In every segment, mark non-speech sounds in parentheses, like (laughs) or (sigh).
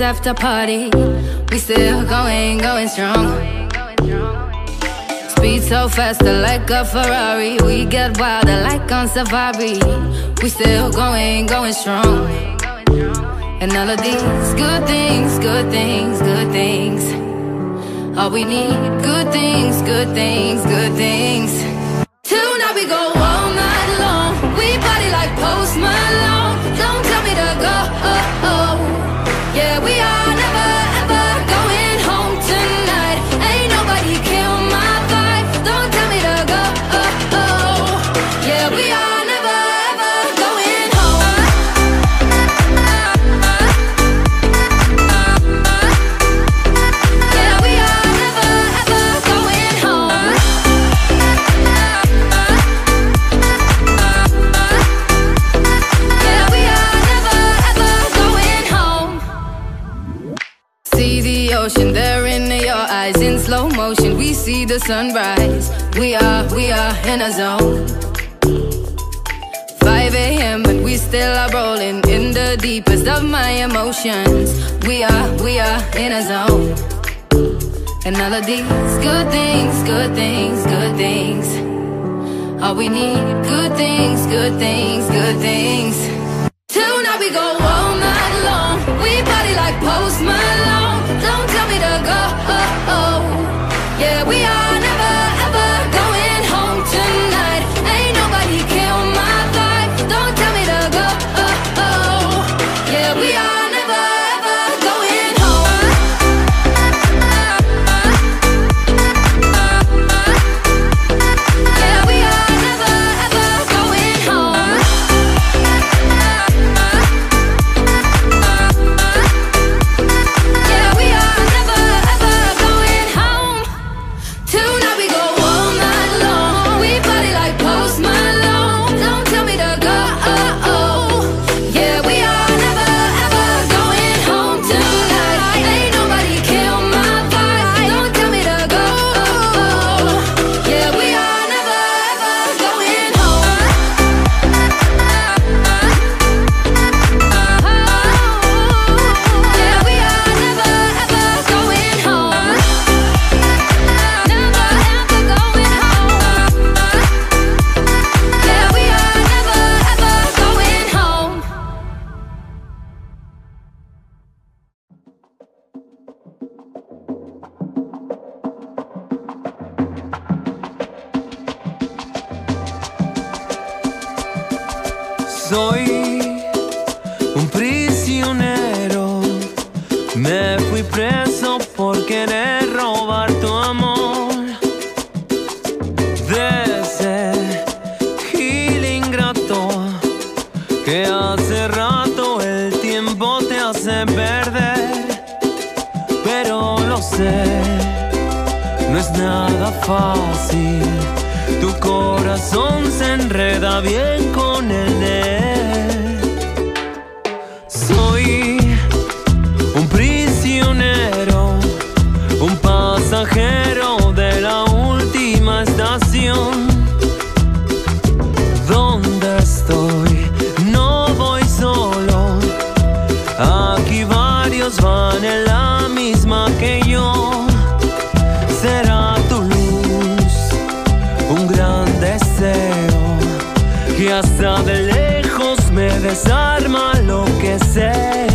after party. We still going, going strong. Speed so fast, like a Ferrari. We get wilder, like on safari. We still going, going strong. And all of these good things, good things, good things. All we need, good things, good things, good things. Tonight we go all night long. We party like Post Malone. the sunrise. We are, we are in a zone. 5 a.m., but we still are rolling in the deepest of my emotions. We are, we are in a zone. And all of these good things, good things, good things. All we need good things, good things, good things. Tonight we go all night long. We party like Post Malone. Don't tell me to go. Oh, oh, oh. Yeah, we are. Desarma lo que sé.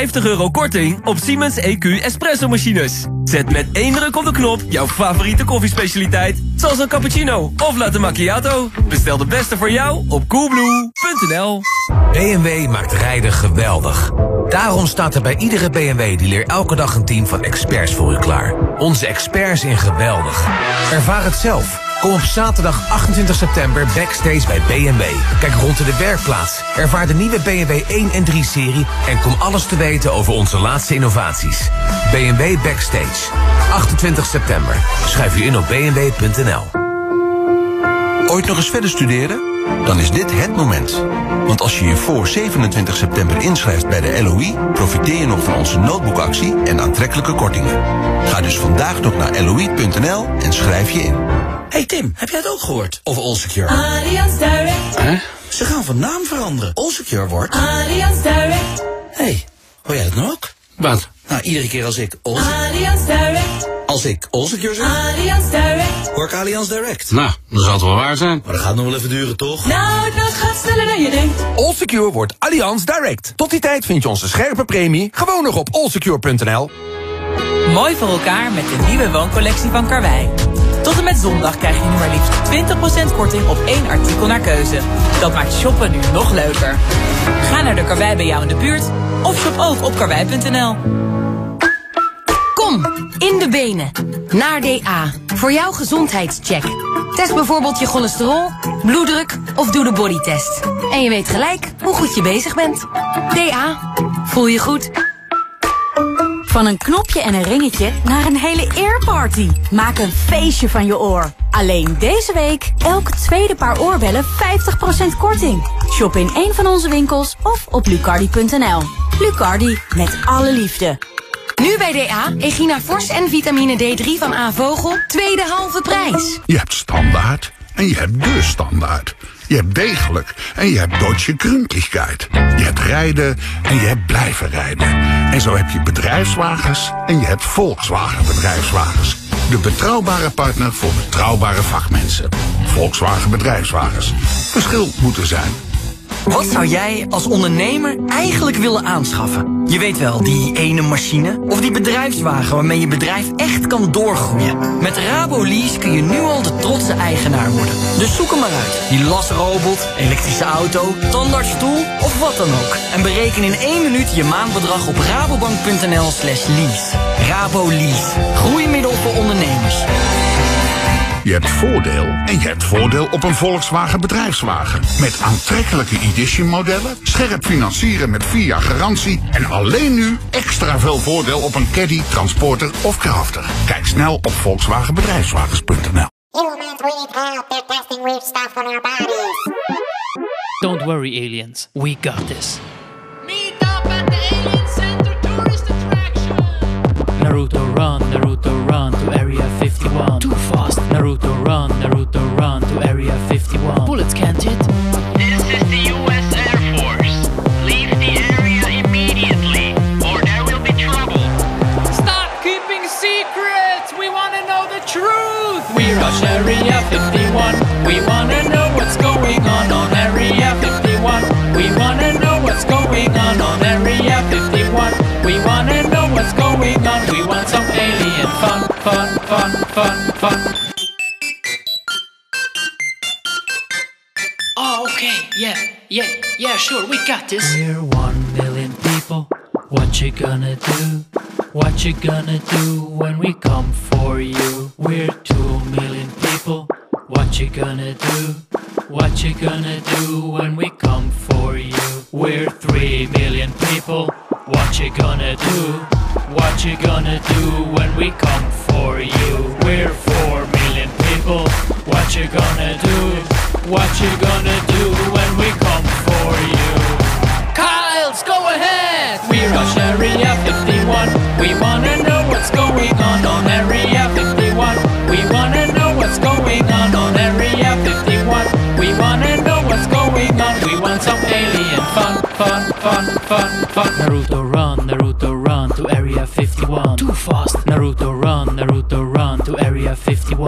250 euro korting op Siemens EQ Espresso machines. Zet met één druk op de knop jouw favoriete koffiespecialiteit. Zoals een cappuccino of latte macchiato. Bestel de beste voor jou op coolblue.nl BMW maakt rijden geweldig. Daarom staat er bij iedere BMW-dealer elke dag een team van experts voor u klaar. Onze experts in geweldig. Ervaar het zelf. Kom op zaterdag 28 september backstage bij BMW. Kijk rond in de werkplaats. Ervaar de nieuwe BMW 1 en 3-serie... en kom alles te weten over onze laatste innovaties. BMW Backstage. 28 september. Schrijf u in op bmw.nl. Ooit nog eens verder studeren? Dan is dit het moment. Want als je je voor 27 september inschrijft bij de LOE... profiteer je nog van onze notebookactie en aantrekkelijke kortingen. Ga dus vandaag nog naar loi.nl en schrijf je in. Hey Tim, heb jij het ook gehoord over Allsecure? Allianz Direct, Hè? Ze gaan van naam veranderen. Allsecure wordt... Allianz Direct, hey, hoor jij dat nou ook? Wat? Nou, iedere keer als ik... Alls- Allianz Direct, als ik Allsecure zeg, Allianz Direct. hoor ik Allianz Direct. Nou, dat zal het wel waar zijn. Maar dat gaat nog wel even duren, toch? Nou, dat gaat sneller dan je denkt. Allsecure wordt Allianz Direct. Tot die tijd vind je onze scherpe premie gewoon nog op allsecure.nl. Mooi voor elkaar met de nieuwe wooncollectie van Karwei. Tot en met zondag krijg je nu maar liefst 20% korting op één artikel naar keuze. Dat maakt shoppen nu nog leuker. Ga naar de Karwei bij jou in de buurt of shop ook op karwei.nl. Kom, in de benen. Naar DA. Voor jouw gezondheidscheck. Test bijvoorbeeld je cholesterol, bloeddruk of doe de bodytest. En je weet gelijk hoe goed je bezig bent. DA. Voel je goed? Van een knopje en een ringetje naar een hele earparty. Maak een feestje van je oor. Alleen deze week elk tweede paar oorbellen 50% korting. Shop in een van onze winkels of op lucardi.nl. Lucardi, met alle liefde. Nu bij DA, Egina Fors en vitamine D3 van A-Vogel, tweede halve prijs. Je hebt standaard en je hebt de standaard. Je hebt degelijk en je hebt Deutsche Gründlichkeit. Je hebt rijden en je hebt blijven rijden. En zo heb je bedrijfswagens en je hebt Volkswagen bedrijfswagens. De betrouwbare partner voor betrouwbare vakmensen. Volkswagen bedrijfswagens. Verschil moet er zijn. Wat zou jij als ondernemer eigenlijk willen aanschaffen? Je weet wel, die ene machine of die bedrijfswagen waarmee je bedrijf echt kan doorgroeien. Met Rabolease kun je nu al de trotse eigenaar worden. Dus zoek hem maar uit. Die lasrobot, elektrische auto, tandartsstoel of wat dan ook. En bereken in één minuut je maandbedrag op rabobank.nl slash lease. Rabolease. Groeimiddel voor ondernemers. Je hebt voordeel en je hebt voordeel op een Volkswagen bedrijfswagen. Met aantrekkelijke edition modellen, scherp financieren met 4 jaar garantie en alleen nu extra veel voordeel op een Caddy, Transporter of Crafter. Kijk snel op volkswagenbedrijfswagens.nl. Humans, we need help. They're testing weird stuff on our bodies. Don't worry, aliens. We got this. Naruto run, Naruto run to area 51. Too fast. Naruto run, Naruto run to area 51. Bullets can't hit. This is the U.S. Air Force. Leave the area immediately, or there will be trouble. Stop keeping secrets. We want to know the truth. We rush area 51. We want to know what's going on on area 51. We want to know what's going on on area 51. We want to know what's going on. We want some alien fun, fun, fun, fun, fun. Okay. Yeah, yeah, yeah, sure. We got this. We're one million people. What you gonna do? What you gonna do when we come for you? We're two million people. What you gonna do? What you gonna do when we come for you? We're three million people. What you gonna do? What you gonna do when we come for you? We're four million people. What you gonna do? What you gonna do when we come for you? Kyles, go ahead! We're rush area 51. We wanna know what's going on on area 51. We wanna know what's going on on area 51. We wanna know what's going on. We want some alien fun, fun, fun, fun, fun. Naruto run, Naruto run to area 51. Too fast. Naruto run, Naruto run to area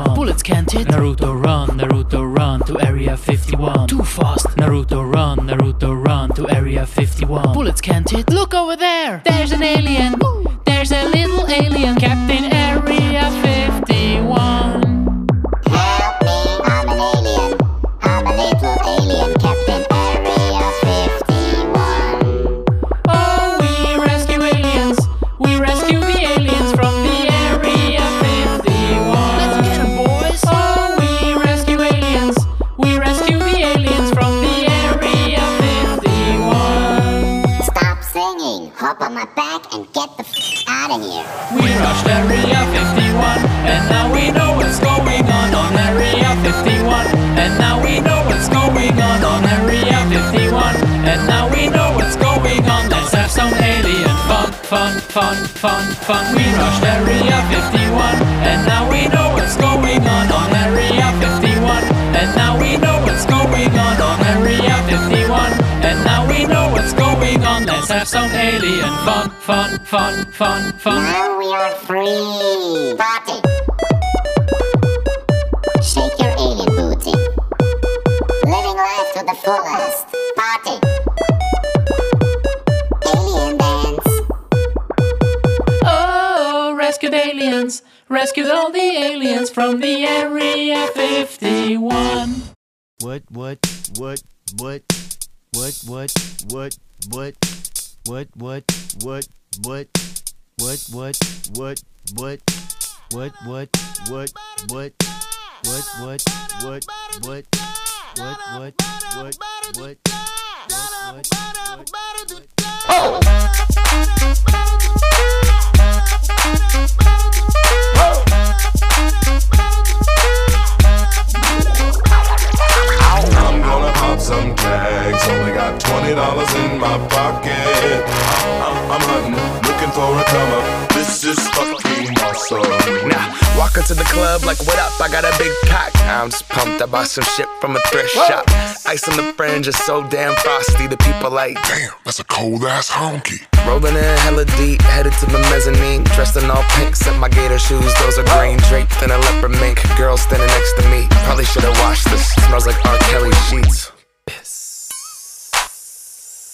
51. Bullets can't hit. Naruto run, Naruto run to area 51. Too fast. Naruto run, Naruto run to area 51. Bullets can't hit. Look over there. There's an alien. There's a little alien. von, von, von. Some shit from a thrift shop. Ice on the fringe is so damn frosty. The people like, damn, that's a cold ass honky. Rolling in hella deep, headed to the mezzanine. Dressed in all pink, set my gator shoes. Those are green, draped in a leopard mink. Girl standing next to me. Probably should've washed this. Smells like R. Kelly sheets.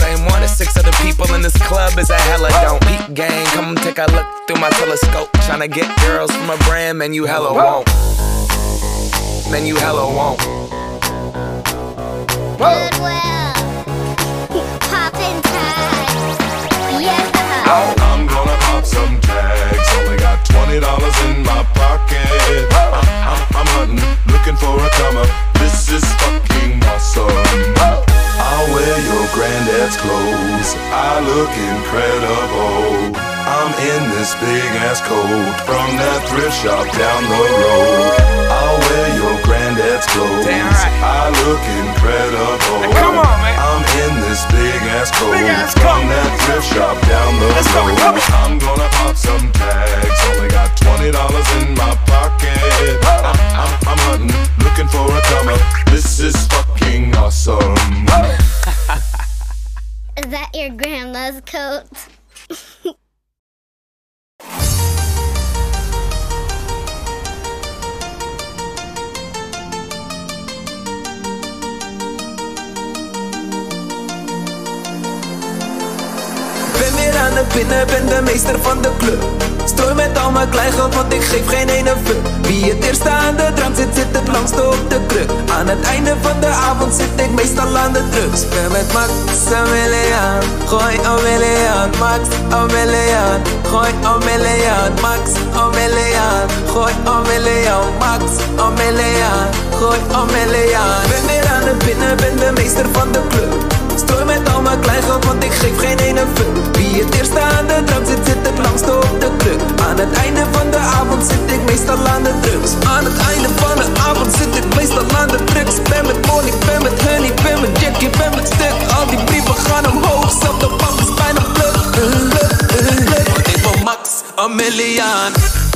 same one as six other people in this club is a hella don't. Peak gang, come take a look through my telescope. Tryna get girls from a brand, man, you hella won't. Man, you hella won't. Poppin' tags. Yeah. I'm gonna pop some tags. Only got twenty dollars in my pocket. I'm, I'm, I'm hunting, looking for a come. This is fucking awesome. I'll wear your granddad's clothes. I look incredible. I'm in this big ass coat from that thrift shop down the road. I'll wear your granddad's clothes. I look incredible. come on, man. I'm in this big ass coat from that thrift shop down the road. I'm gonna pop some tags. Only got twenty dollars in my pocket. I'm, I'm, I'm hunting, looking for a come up. This is fucking awesome. (laughs) Is that your grandma's coat? (laughs) De binnen, ben de meester van de club. Strooi met al mijn kleingeld, want ik geef geen ene fuck. Wie het eerste aan de drank zit, zit het langste op de kruk. Aan het einde van de avond zit ik meestal aan de drugs. Ben met Max Ameliaan, gooi Ameliaan Max Ameliaan, gooi Ameliaan Max Ameliaan, gooi Ameliaan Max Ameliaan, gooi Ameliaan Ben weer aan de binnen, ben de meester van de club al mijn kleingeld, want ik geef geen ene fuck. Wie het eerste aan de drank zit, zit het langste op de kruk Aan het einde van de avond zit ik meestal aan de drugs. Aan het einde van de avond zit ik meestal aan de drugs. Ben met money, ben met honey, ben met Jackie, ben met stuk. Al die brieven gaan omhoog, zelf de bank is bijna pluk. Ik wil max, een miljard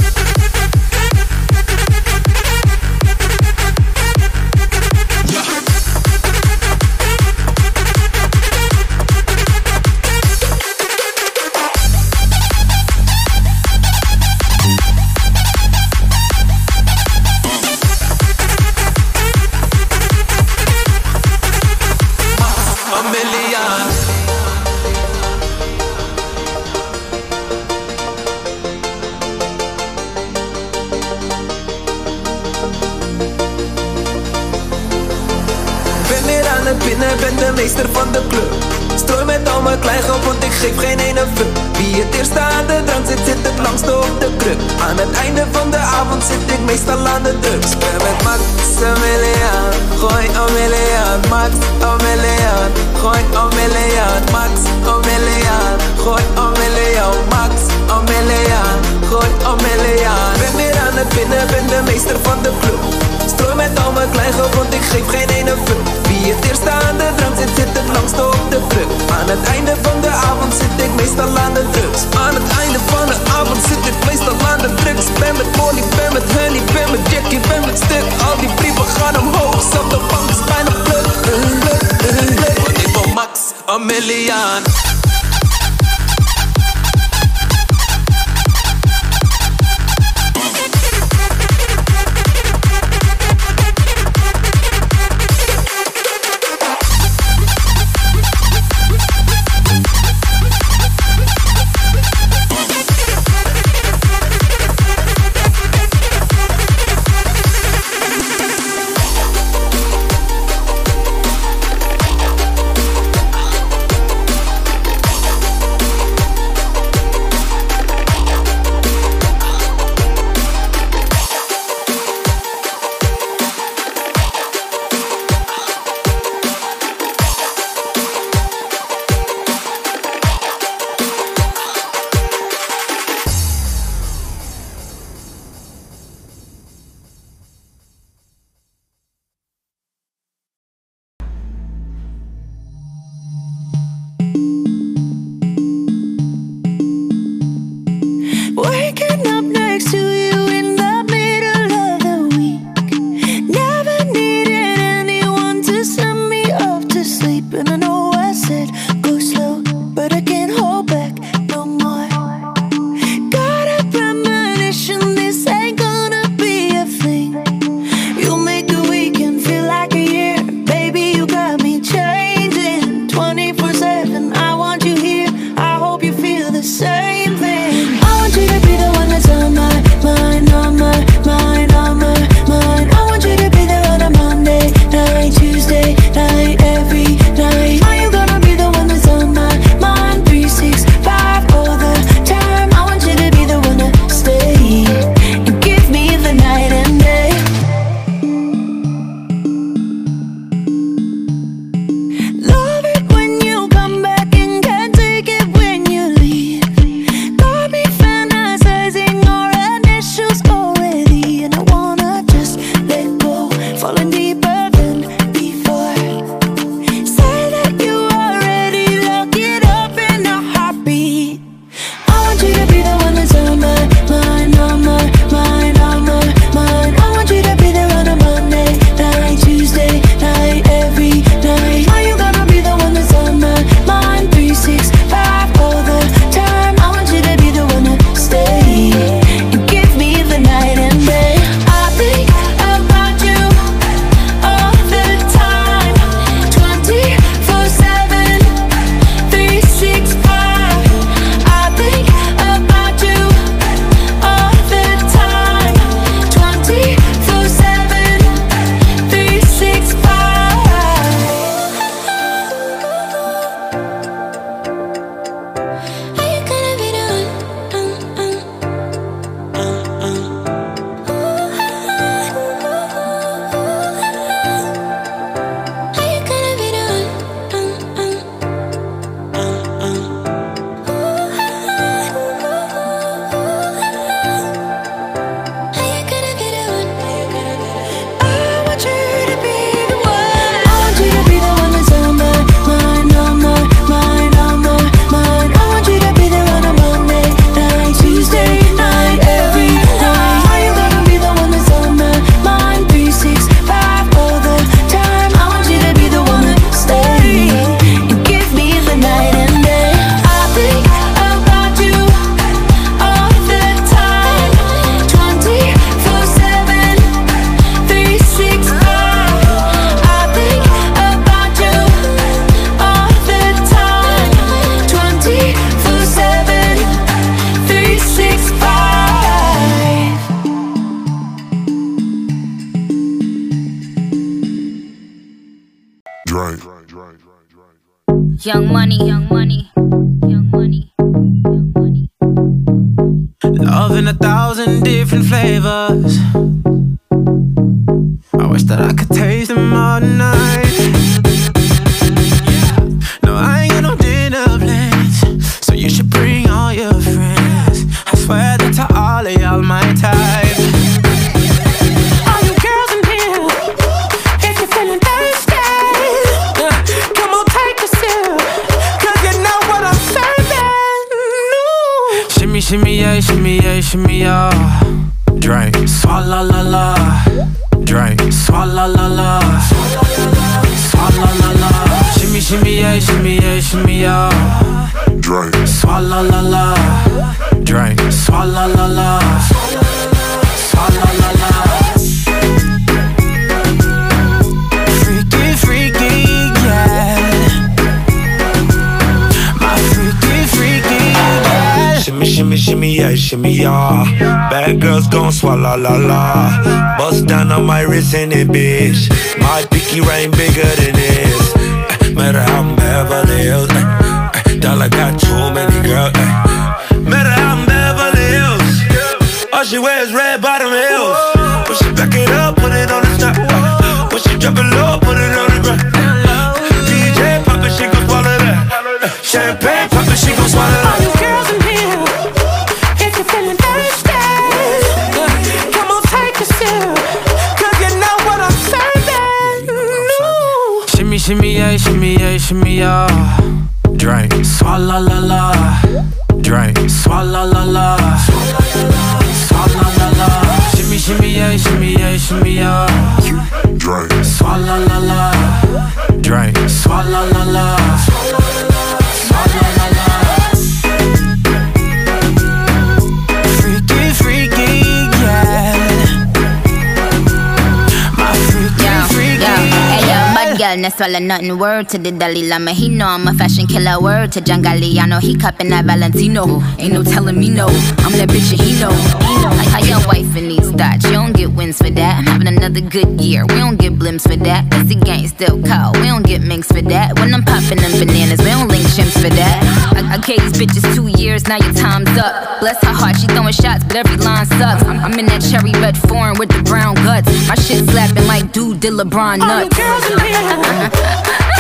no swallow nothing. Word to the Dalai Lama, he know I'm a fashion killer. Word to John Galliano, he cupping that Valentino. Ain't no telling me no, I'm that bitch and he know. Like how your wife in these thoughts, you don't get wins for that. I'm having another good year, we don't get blimps for that. That's the gang still call, we don't get minks for that. When I'm popping them bananas, we don't link chimps for that. I, I gave these bitches two years, now your time's up. Bless her heart, she throwing shots, but every line sucks. I'm, I'm in that cherry red foreign with the brown guts. My shit slapping like dude did LeBron All you nuts. girls in here,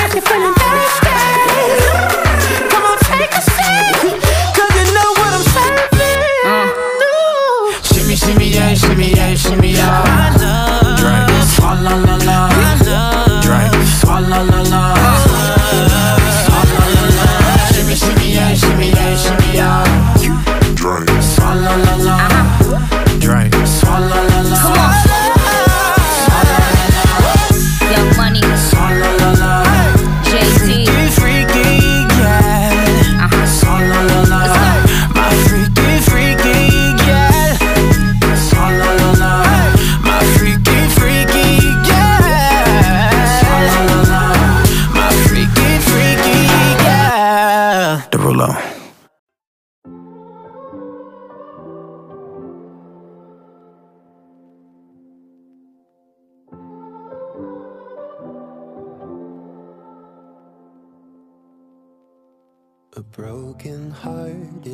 if you're feeling thirsty, yeah, shimmy, yeah, shimmy, yeah. Drink. Swalla la la. Drink. Swalla la la.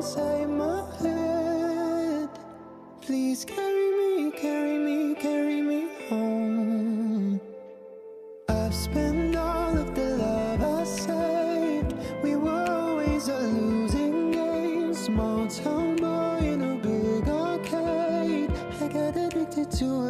inside my head. Please carry me, carry me, carry me home. I've spent all of the love I saved. We were always a losing game. Small town boy in a big arcade. I got addicted to a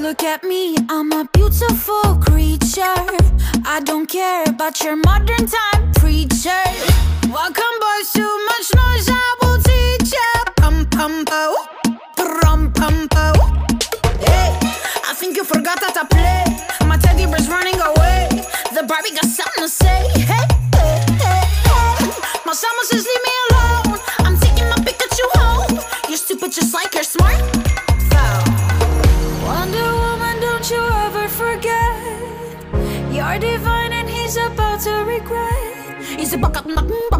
Look at me, I'm a beautiful creature. I don't care about your modern time preacher. Welcome, boys, too much noise. you forgot that I play. My teddy bear's running away. The Barbie got something to say. Hey, hey, hey, hey. My summer says leave me alone. I'm taking my Pikachu home. You're stupid just like you're smart. So. Wonder Woman, don't you ever forget. You're divine and he's about to regret. He's a buck about to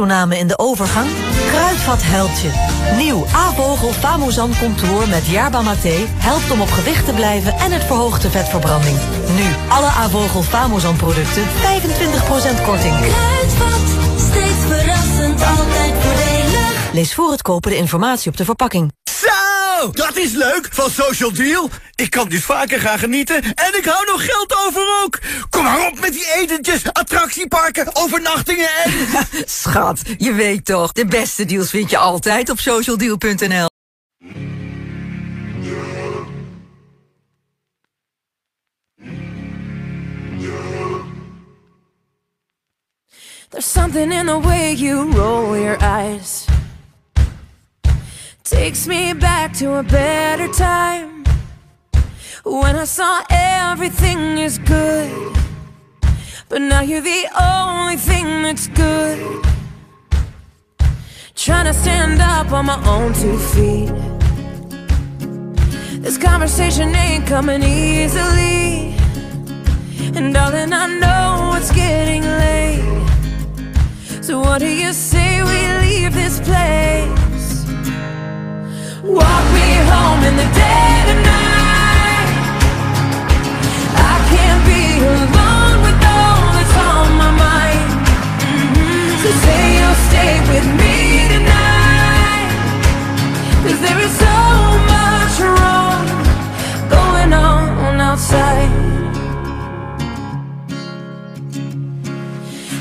Gewichtstoename in de overgang? Kruidvat helpt je. Nieuw A-vogel Famosan Contour met Yerba Mate helpt om op gewicht te blijven en het verhoogt de vetverbranding. Nu alle A-vogel Famosan producten 25% korting. Kruidvat, steeds verrassend, altijd voordelig. Lees voor het kopen de informatie op de verpakking. Zo, dat is leuk van Social Deal. Ik kan dus vaker gaan genieten en ik hou nog geld over ook. Kom maar op met die etentjes, attractieparken, overnachtingen en... (laughs) Schat, je weet toch, de beste deals vind je altijd op socialdeal.nl. There's something in the way you roll your eyes. Takes me back to a better time. When I saw everything is good. But now you're the only thing that's good. Trying to stand up on my own two feet. This conversation ain't coming easily. And darling, I know it's getting late. So what do you say we leave this place? Mm-hmm. There's so much wrong going on outside.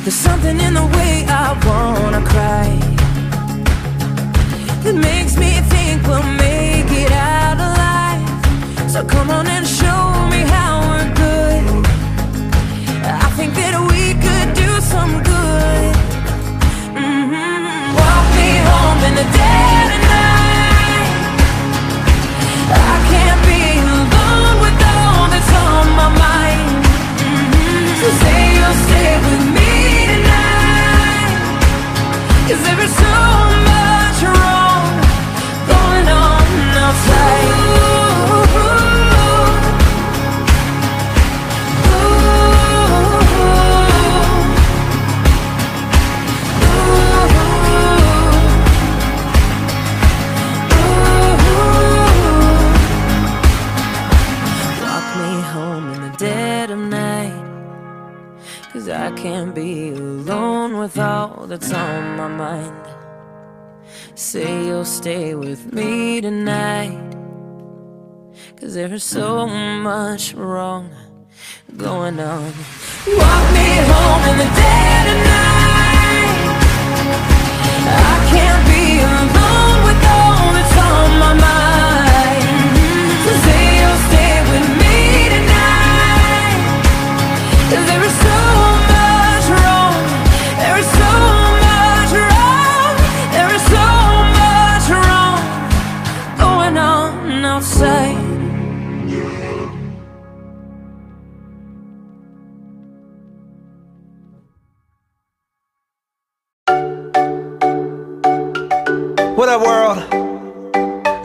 There's something in the way I wanna cry that makes me So come on and show you'll stay with me tonight. Cause there's so much wrong going on. Walk me home in the dead of night.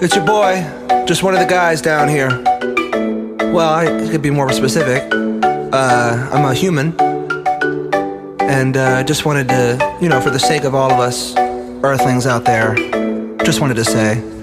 It's your boy, just one of the guys down here. Well, I could be more specific. Uh, I'm a human. And uh, just wanted to, you know, for the sake of all of us earthlings out there, just wanted to say.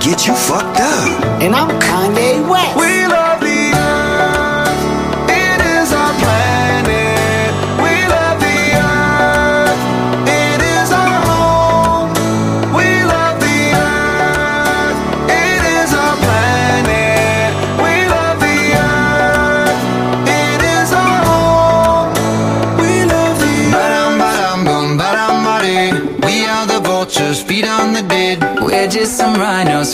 Get you fucked up. And I'm Kanye West. We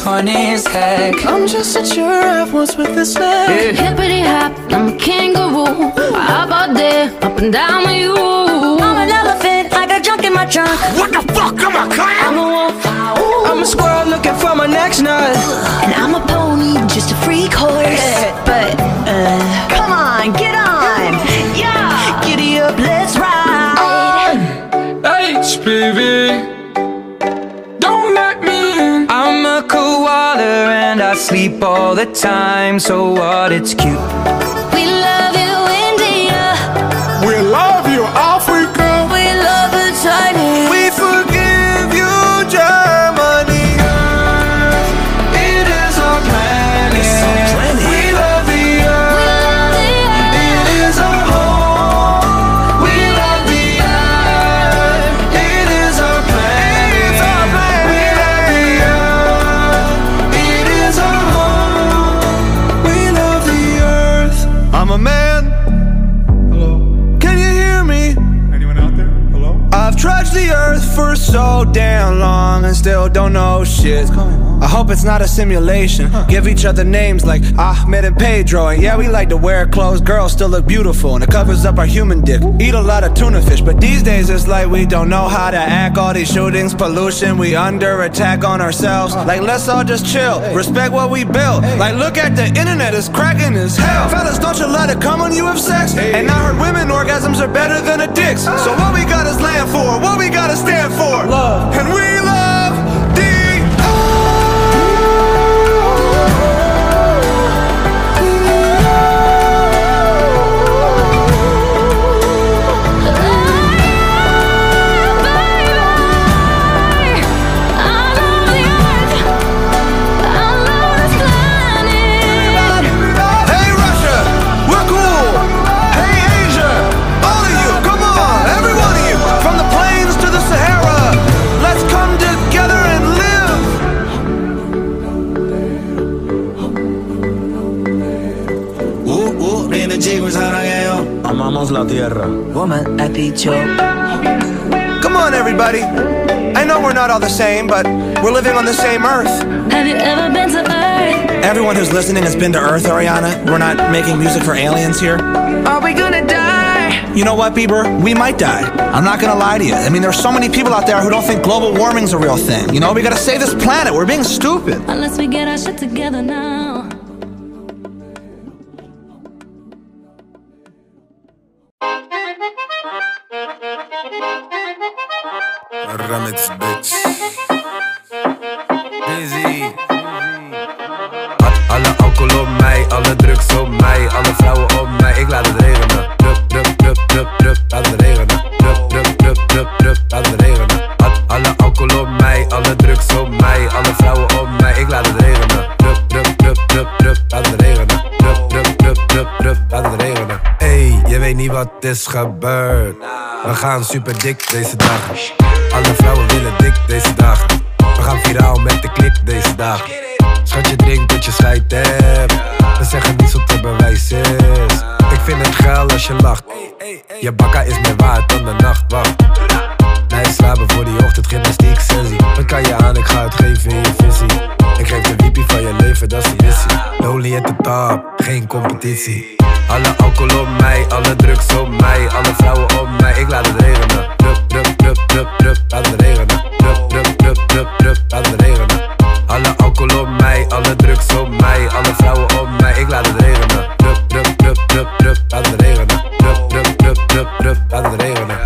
rhinos, horny as heck. I'm just a giraffe, what's with this leg? Hippity hop, I'm a kangaroo. I hop out there, up and down with you. I'm an elephant, I got junk in my trunk. What the fuck? I'm a clown. I'm a wolf. I'm a squirrel looking for my next nut. And I'm a pony, just a freak horse. but, uh, come on, get on. Yeah, giddy up, let's ride. HPV. And I sleep all the time. So what? It's cute. I hope it's not a simulation. Give each other names like Ahmed and Pedro. And yeah, we like to wear clothes. Girls still look beautiful and it covers up our human dick. Eat a lot of tuna fish, but these days it's like we don't know how to act. All these shootings, pollution, we under attack on ourselves. Like, let's all just chill. Respect what we built. Like, look at the internet, it's cracking as hell. Fellas, don't you let it come when you have sex. And I heard women orgasms are better than a dick's. So what we got is land for, what we gotta stand for. Love. And we love tierra. Woman, I beat you. Come on, everybody. I know we're not all the same, but we're living on the same earth. Have you ever been to Earth? Everyone who's listening has been to Earth, Ariana. We're not making music for aliens here. Are we gonna die? You know what, Bieber? We might die. I'm not gonna lie to you. I mean, there's so many people out there who don't think global warming's a real thing. You know, we gotta save this planet. We're being stupid. Unless we get our shit together now. We gaan super dik deze dagen. Alle vrouwen willen dik deze dagen. We gaan viraal met de clip deze dagen. Schat je denkt dat je scheid hebt. We zeggen niet zo te bewijs is. Ik vind het geil als je lacht. Je bakka is meer waard dan de nachtwacht. Nee, slapen voor die ochtendgymnastiek sessie. Wat kan je aan, ik ga het geven in je visie. Ik geef de wiepie van je leven, dat is de missie. Lonely at the top, geen competitie. Alle alcohol op mij, alle drugs op mij, alle vrouwen op mij. Ik laat het regenen. Drup, drup, drup, drup, drup, laat het regenen. Drup, drup, drup, drup, drup, laat het regenen. Alle alcohol op mij, alle drugs op mij, alle vrouwen op mij. Ik laat het regenen. Drup, drup, drup, drup, drup, laat het regenen. Drup, drup, drup, laat het regenen.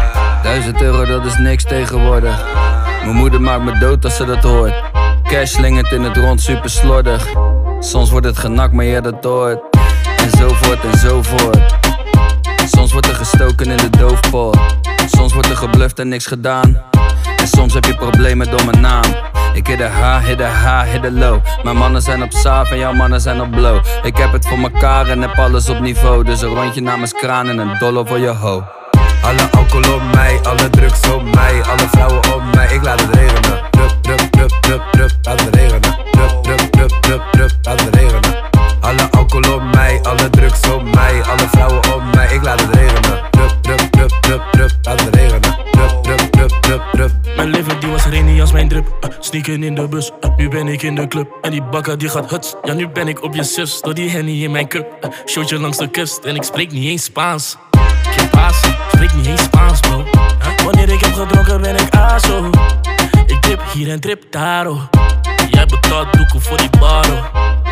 Duizend euro, dat is niks tegenwoordig. Mijn moeder maakt me dood als ze dat hoort. Cash slingert in het rond, super slordig. Soms wordt het genakt, maar je dat hoort. En zo voort en zo voort. Soms wordt er gestoken in de doofpot. Soms wordt er gebluft en niks gedaan. En soms heb je problemen door mijn naam. Ik hit de H, hit de H, hit de low. Mijn mannen zijn op saaf en jouw mannen zijn op blow. Ik heb het voor mekaar en heb alles op niveau. Dus een rondje namens kraan en een dollar voor je ho. Alle alcohol op mij, alle drugs op mij, alle vrouwen op mij. Ik laat het regenen. Drup, drup, drup, drup, drup, laat het regenen. Drup, drup, drup, drup, drup, laat het. Alle alcohol op mij, alle drugs op mij, alle vrouwen op mij. Ik laat het regenen. Drup, drup, drup, drup, drup, laat het regenen. Drup, drup, drup, drup, drup. Mijn leven die was rainy als mijn drip. Uh, sneaken in de bus, uh, nu ben ik in de club. En die bakker die gaat huts. Ja, nu ben ik op je zus. Door die henny in mijn cup. Uh, showtje langs de kust. En ik spreek niet eens Spaans. Geen paas, spreek niet eens Spaans, bro. Wanneer ik heb gedronken ben ik aso. Ik dip hier en trip daar, oh. Jij betaalt doekoe voor die bar, oh.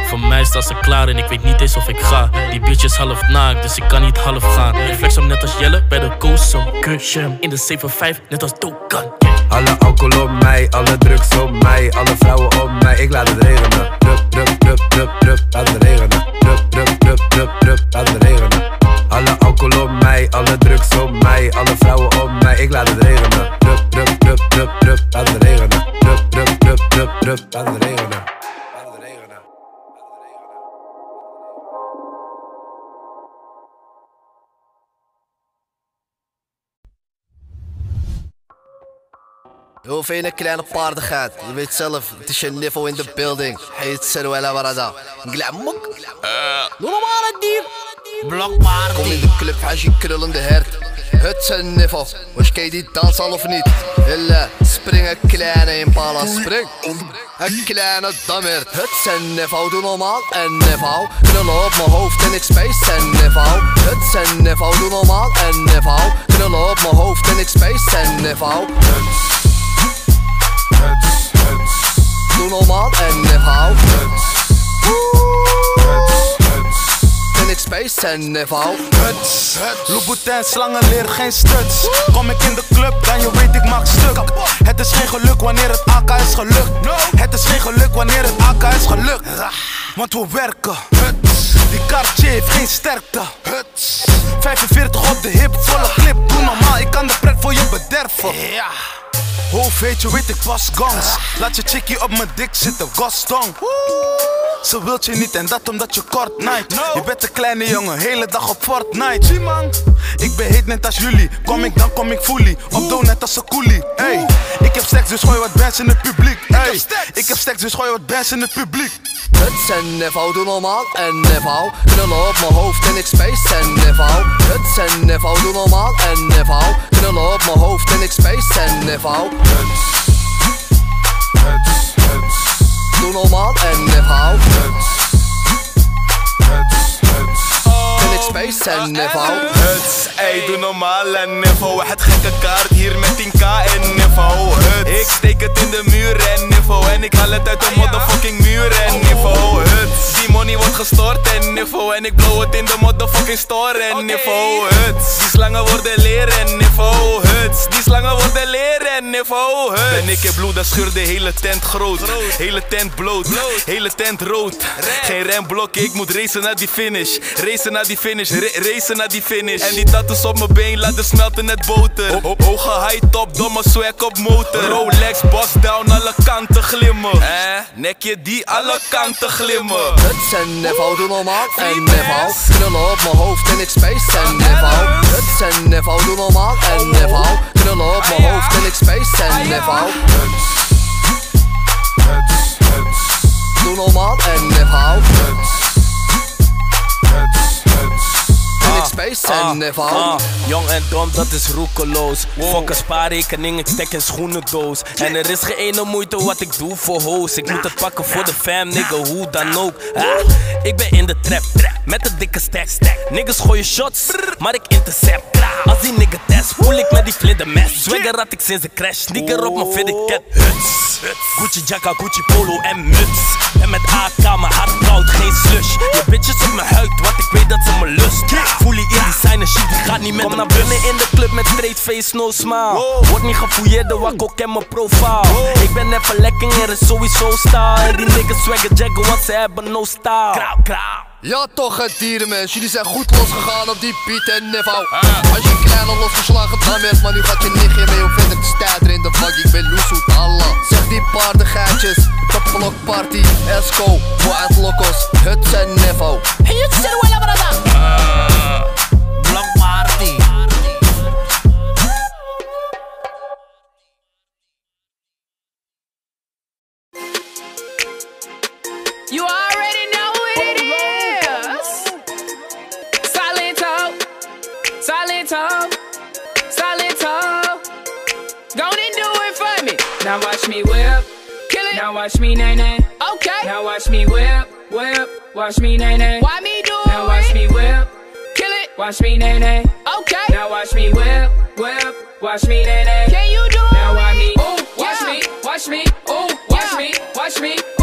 Voor mij staat ze klaar en ik weet niet eens of ik ga. Die bitch is half naakt, dus ik kan niet half gaan. Flex hem net als Jelle bij de Koosum. Kusje in de 7-5, net als Dokan. Alle alcohol op mij, alle drugs op mij, alle vrouwen op mij. Ik laat het regenen. Drup, drup, drup, drup, drup, laat het regenen. Drup, drup, drup, drup, drup, laat het regenen. Alle alcohol op mij, alle drugs op mij, alle vrouwen op mij. Ik laat het regenen. Drup, drup, drup, drup, drup, laat het regenen. Drup, drup, drup, drup, drup. Heel veel een Hoe vind een kleine paardigheid? Je weet zelf, het is je niveau in de building. het Heet Seruela Barada. Glamok? Doe eh. normaal het diep? Blokpaard. Kom in de club, als je krullende hert. Het zijn niveau. Was je die dans al of niet? Hille, spring een kleine impala. Spring. Een kleine dammer. Het zijn niveau, doe normaal. En niveau. Krullen op mijn hoofd en ik space. En niveau. Het zijn niveau, doe normaal. En niveau. Krullen op mijn hoofd en ik space. En niveau doe normaal. En niveau. Knullen op mijn hoofd en ik space en space en niveau. Louboutin, slangen leert geen struts. Kom ik in de club, dan je weet ik maak stuk. Het is geen geluk wanneer het AK is gelukt. Het is geen geluk wanneer het AK is gelukt. Want we werken. Die Cartier heeft geen sterkte. 45 op de hip, volle clip. Doe normaal, ik kan de pret voor je bederven. Hoofd weet je, weet ik pas gangs. Laat je chickie op mijn dik zitten, Gaston. Ze wilt je niet en dat omdat je kort night. Je bent een kleine jongen, hele dag op Fortnite. Zie man, ik ben heet net als jullie. Kom ik dan kom ik fully. Op doe net als een coolie. Hey, ik heb seks dus gooi wat bands in het publiek. Hey, ik heb seks dus gooi wat bands in het publiek. Huts en niveau, doe normaal en niveau Knullen op mijn hoofd en ik space en niveau Huts en niveau, doe normaal en niveau Knullen op mijn hoofd en ik space en niveau Huts. Huts. Huts. Doe normaal en niveau Huts. Huts. Ik space en niveau Huts, ey, doe normaal en niveau Het gekke kaart hier met 10k en niveau Huts, ik steek het in de muur en niveau En ik haal het uit de motherfucking muur en niveau Huts, die money wordt gestort en niveau En ik blow het in de motherfucking store en niveau Huts, die slangen worden leren en niveau die slangen worden leren en niveau Huts En ik heb bloed, dat scheurt de hele tent groot. Hele tent bloot, hele tent rood. Geen remblok, ik moet racen naar die finish. Racen naar die finish, ra- racen naar die finish. En die tattoos op mijn been laten smelten net boter. Ho- ho- Hoge high top, domme swag op motor. Rolex, boss down, alle kanten glimmen. Eh, nekje die alle kanten glimmen. Huts en niveau, doe normaal. En niveau Knullen op mijn hoofd en ik space. En niveau Huts en niveau, doe normaal. En niveau Op mijn hoofd en ik space en niveau Huts. Huts. Huts. Doe normaal en niveau Huts ik space en niveau Ah, Jong en dom, dat is roekeloos. Fok een spaarrekening, ik stek een schoenendoos. En er is geen ene moeite wat ik doe voor hoes. Ik moet het pakken voor de fam, nigga, hoe dan ook. Ah, ik ben in de trap, met een dikke stack. Niggas gooien shots, maar ik intercept. Als die nigga test, voel ik met die vlinder mes. Swagger had ik sinds de crash, sneaker op mijn fitted cat. Huts, Gucci jacka, Gucci polo en muts. En met AK, mijn hart koud, geen slush. Je bitches op mijn huid, want ik weet dat ze me lust. Voel je in designer shit, die gaat niet met Kom naar binnen in de club met straight face, no smile. Word niet gefouilleerd, de wakko ken mijn profile. Ik ben even lekker, er is sowieso style. En die niggas swagger jaggen, want ze hebben no style. Krauw, krauw. Ja toch het dierenmens, jullie zijn goed losgegaan op die Piet en Niveau Als je een kleine losgeslagen hebt, maar nu gaat je nichtje mee om verder te stijden in de vak Ik ben Loesoet Allah Zeg die paardengeitjes, topvlog party, Esco, Wild Locos, Huts en Nevo Hey, you said well, brother. You already know what it is. Silento, Silento, Silento. Go and do it for me. Now watch me whip, kill it. Now watch me nay nay. Okay. Now watch me whip, whip. Watch me nay nay. Why me do it? Now watch me whip, kill it. Watch me nay nay. Okay. Now watch me whip, whip. Watch me nay nay. Can you do it? Now watch me. Ooh, watch me, watch me. Ooh, watch me, watch me. Ooh,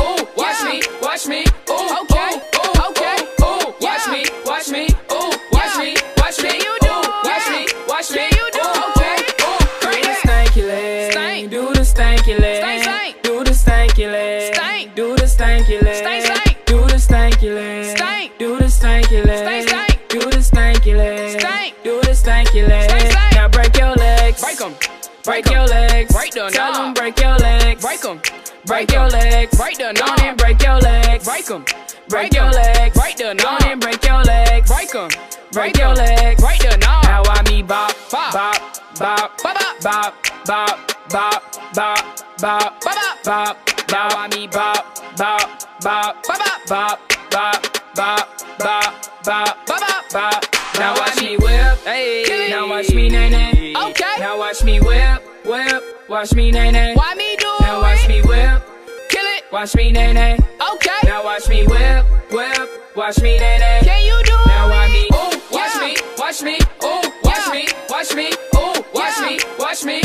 Do the stanky leg. Stank, stank. Now break your legs. Break 'em. Break your legs. Break the Tell 'em break your legs. Break 'em. Break your legs. Break the knob. and break your legs. Break 'em. Break your legs. Break the knob. and break your legs. Break 'em. Break your legs. Break the knob. Now I me bop, bop, bop, bop, bop, bop, bop, bop, bop, bop, bop, bop. Now I me bop, bop, bop, bop, bop, bop, bop, bop, bop, bop, bop. Now watch me whip, hey. Now watch me nay nay. Okay. Now watch me whip, whip. Watch me nay nay. Why me do it? Now watch me whip, kill it. Watch me nay nay. Okay. Now watch me whip, whip. Watch me nay nay. Can you do it? Now watch me. Ooh, watch me, watch me. Ooh, watch me, watch me. Ooh, watch me, watch me.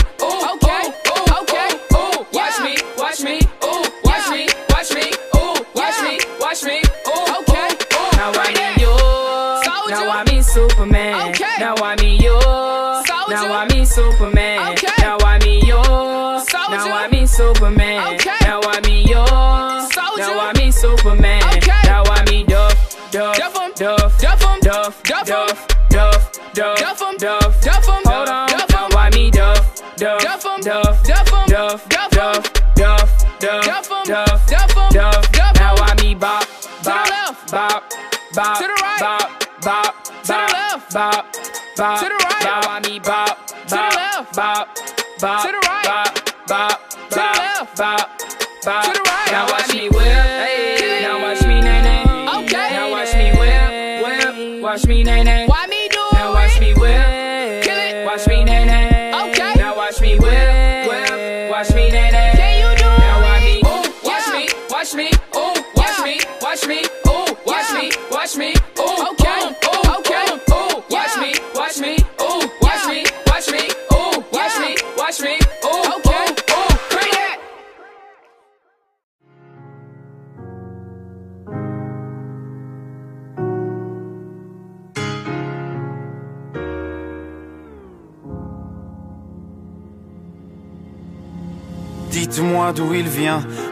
tough.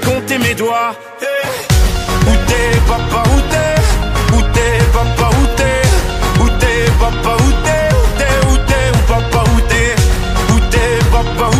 compté mes doigts. Hey. Où t'es papa, où t'es? Où t'es papa, où t'es? Où t'es papa, où t'es? Où t'es, où t'es, où papa, où t'es? Où t'es papa, où t'es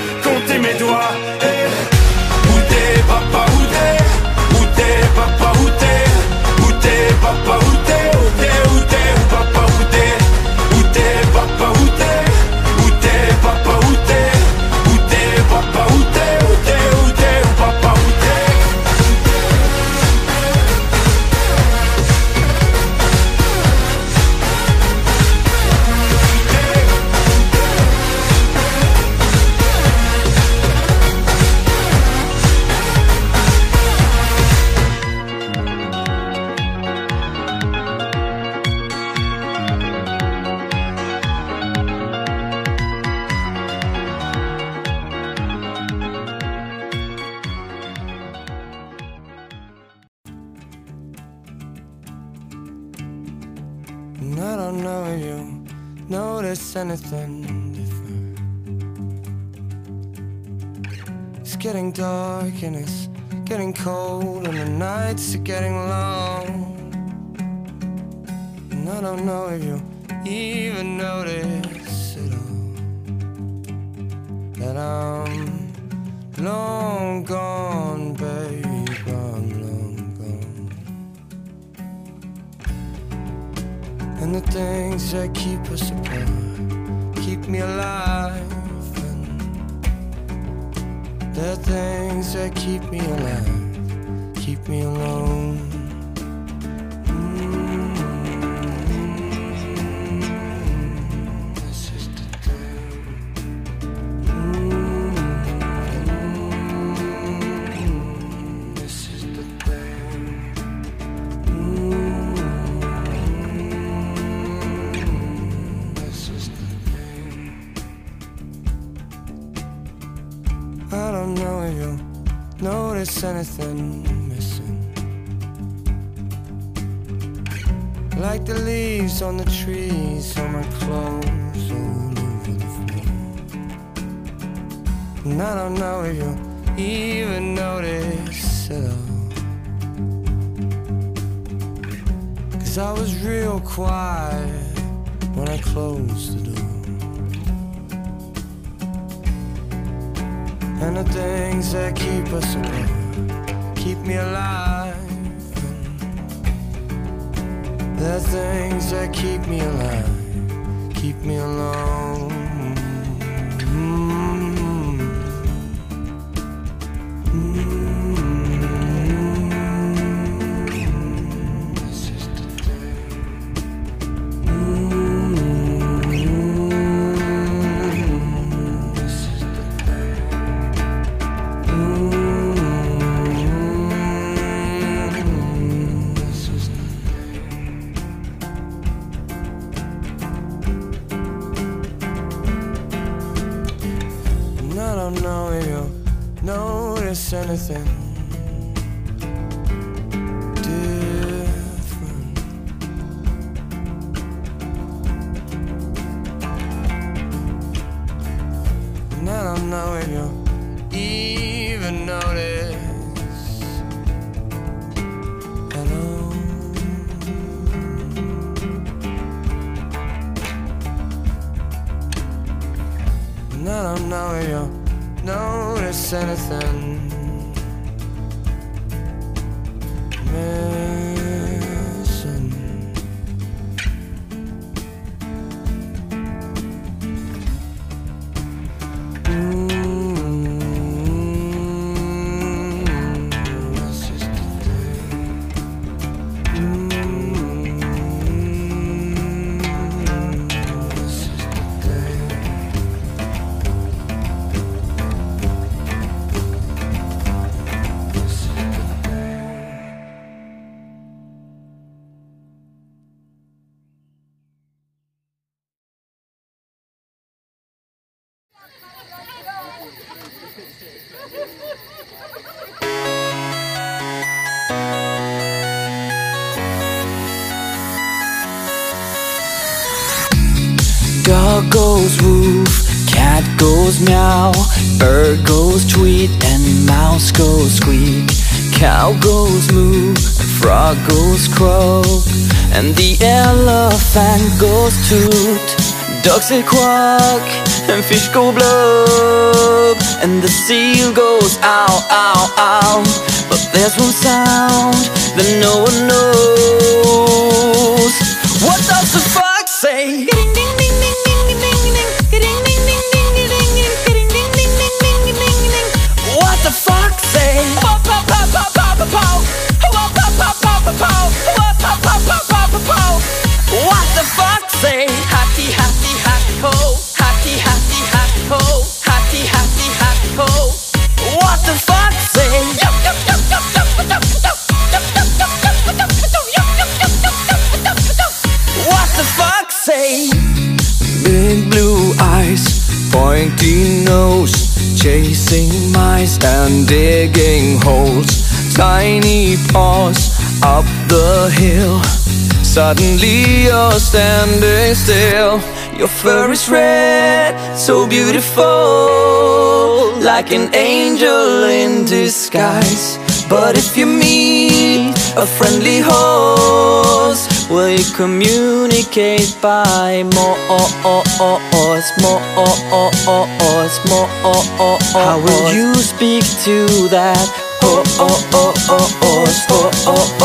compté mes doigts. Eh, où t'es papa, où t'es? Où t'es papa, où t'es? Où t'es papa, Où goes squeak, cow goes moo, frog goes croak, and the elephant goes toot. Ducks say quack, and fish go blub, and the seal goes ow, ow, ow. But there's one sound that no one knows. tiny paws up the hill. Suddenly you're standing still. Your fur is red, so beautiful Like an angel in disguise. But if you meet a friendly horse Will you communicate by more more more How will you speak to that oh oh oh oh oh oh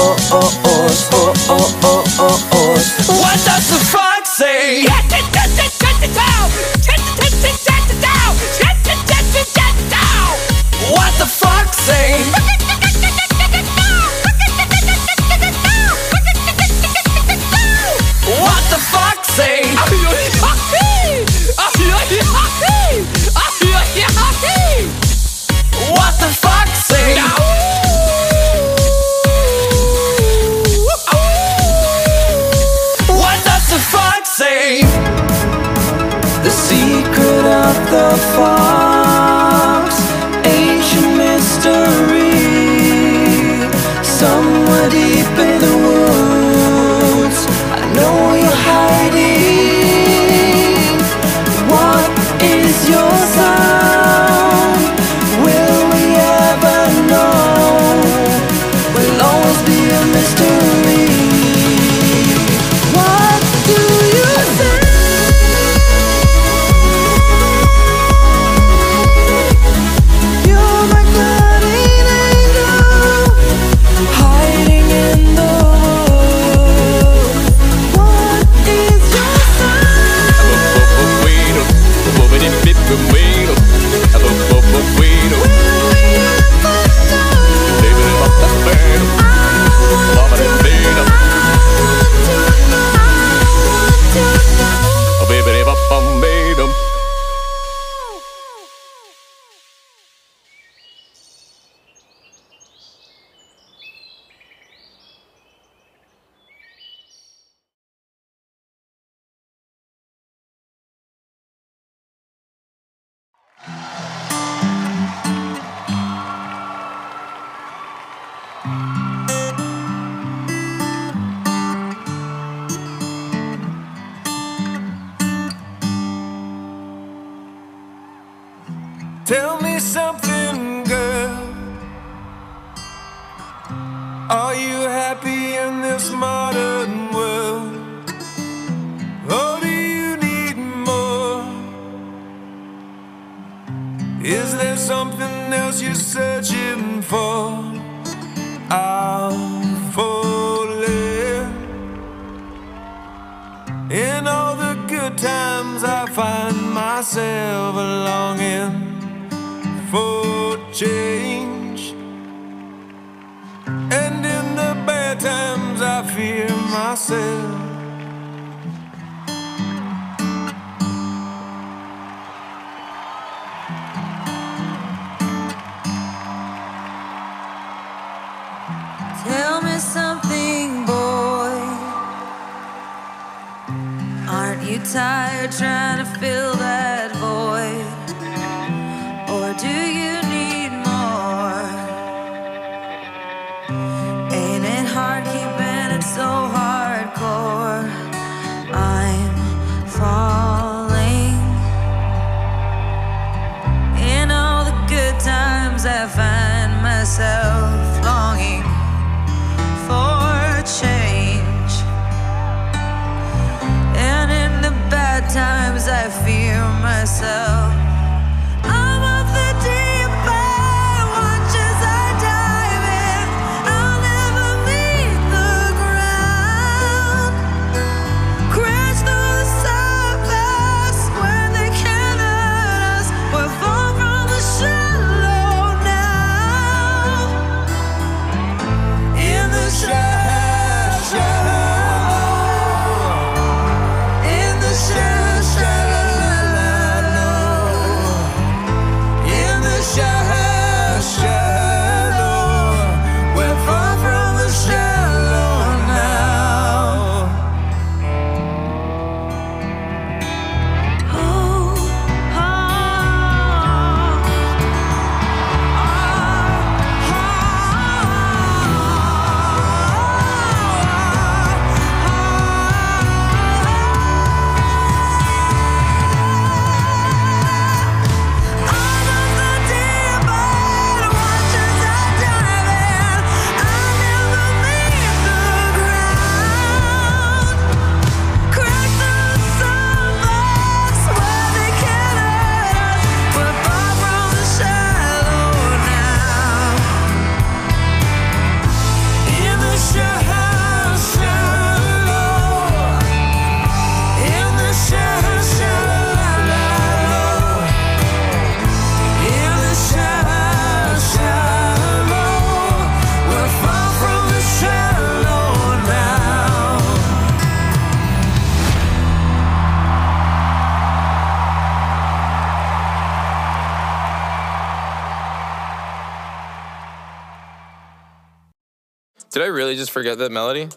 Really just forget that melody?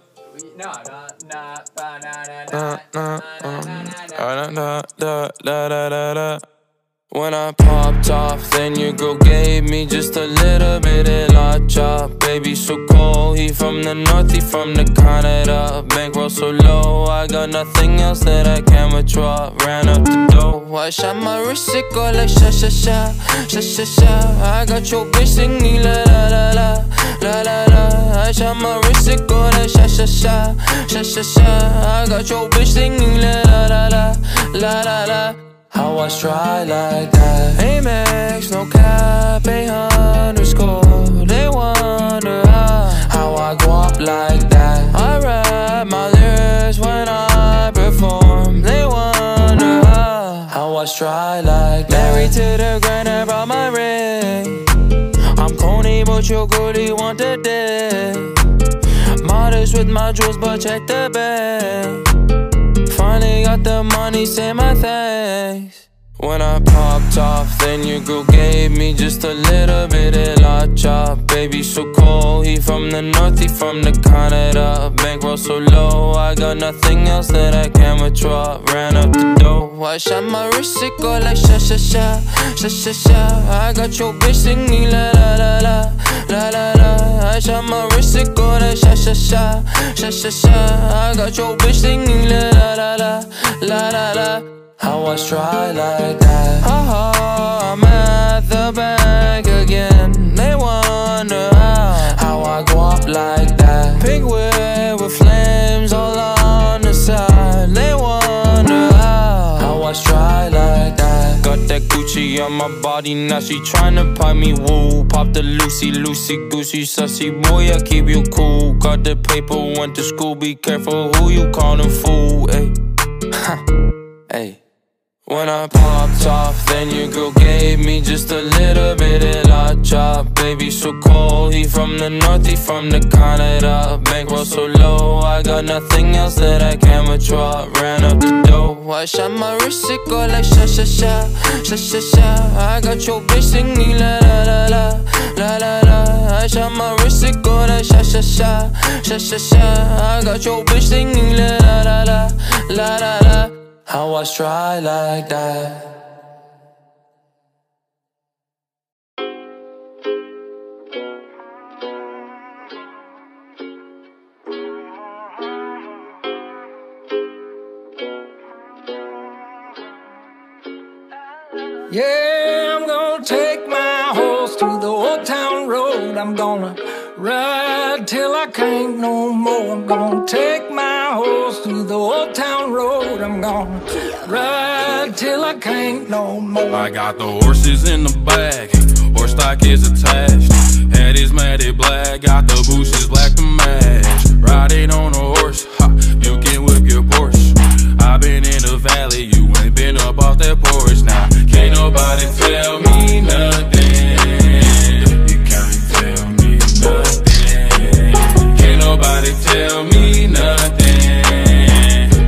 When I popped off, then your girl gave me just a little bit of la chop. Baby, so cold. He from the north, he from the Canada. Bankroll so low, I got nothing else that I can withdraw. Ran up the dough, I shot my wrist, it go like sha sha sha, sha sha sha. I got your bitch singing la la la la, la la la. I shot my wrist, it go like sha sha sha, sha sha sha. I got your bitch singing la la la la, la la la. How I try like that. Amex, no cap, a underscore They wonder how, I go up like that. I rap my lyrics when I perform. They wonder how, how I try like that. Married to the grind, but your girlie want dick Modest with my jewels, but check the bag Finally got the money, say my thanks. When I popped off, then your girl gave me just a little bit of la chop. Baby, so cold. He from the north, he from the Canada. Bankroll so low, I got nothing else that I can withdraw. Ran up the dough, I shot my wrist, it go like sha sha sha, sha sha sha. I got your bitch singing la la la la, la la la. I shot my wrist, it go like sha sha sha, sha sha sha. I got your bitch singing la la la la, la la la. How I try like that. Haha, I'm at the bank again. They wonder how, how I go up like that. Gucci on my body, now she tryna pipe me woo. Pop the Lucy, Lucy, Goosey, sussy boy, I keep you cool. Got the paper, went to school, be careful who you callin' fool, ayy. (laughs) Hey. When I popped off, then your girl gave me just a little bit of la chop. Baby, so cold. He from the north, he from the Canada. Bankroll so low, I got nothing else that I can withdraw. Ran up the dough, I shot my wrist, it go like sha sha sha, sha sha sha. I got your bitch singing la la la la, la la la. I shot my wrist, it go like sha sha sha, sha sha sha. I got your bitch singing la la la la, la la la. How I try like that. Yeah, I'm gonna take my horse to the old town road. I'm gonna ride till I can't no more. I'm gonna take my horse to the old town road. I'm gonna ride till I can't no more. I got the horses in the back, horse stock is attached. Head is matted black, got the bushes black to match. Riding on a horse, ha, you can whip your Porsche. i been in the valley, you ain't been up off that porch now. Can't nobody tell me nothing. Nobody tell me nothing.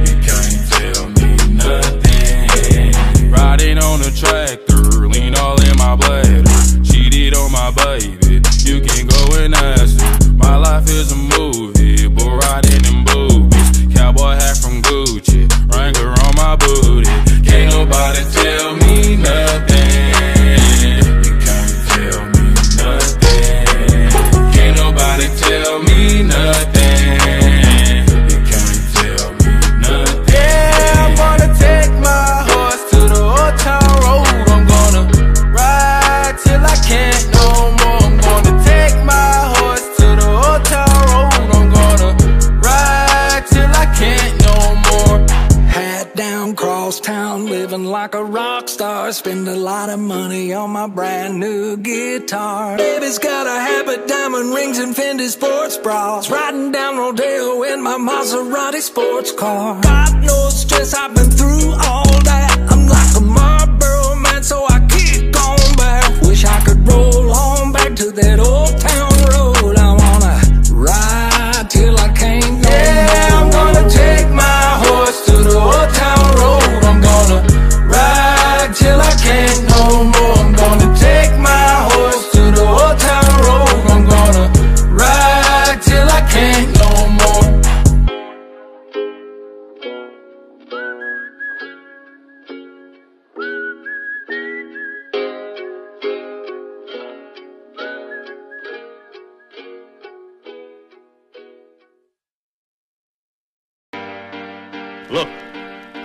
You can't tell me nothing. Riding on a tractor, lean all in my bladder. Cheated on my baby, you can go and ask her. My life is a movie, but riding in boobies. Cowboy hat from Gucci, Wrangler on my booty. Can't nobody tell me nothing. Like a rock star. Spend a lot of money on my brand new guitar. Baby's got a habit, diamond rings, and Fendi sports bras. Riding down Rodeo in my Maserati sports car. Got no stress, I've been through all that. I'm like a Marlboro man, so I keep going back. Wish I could roll on back to that old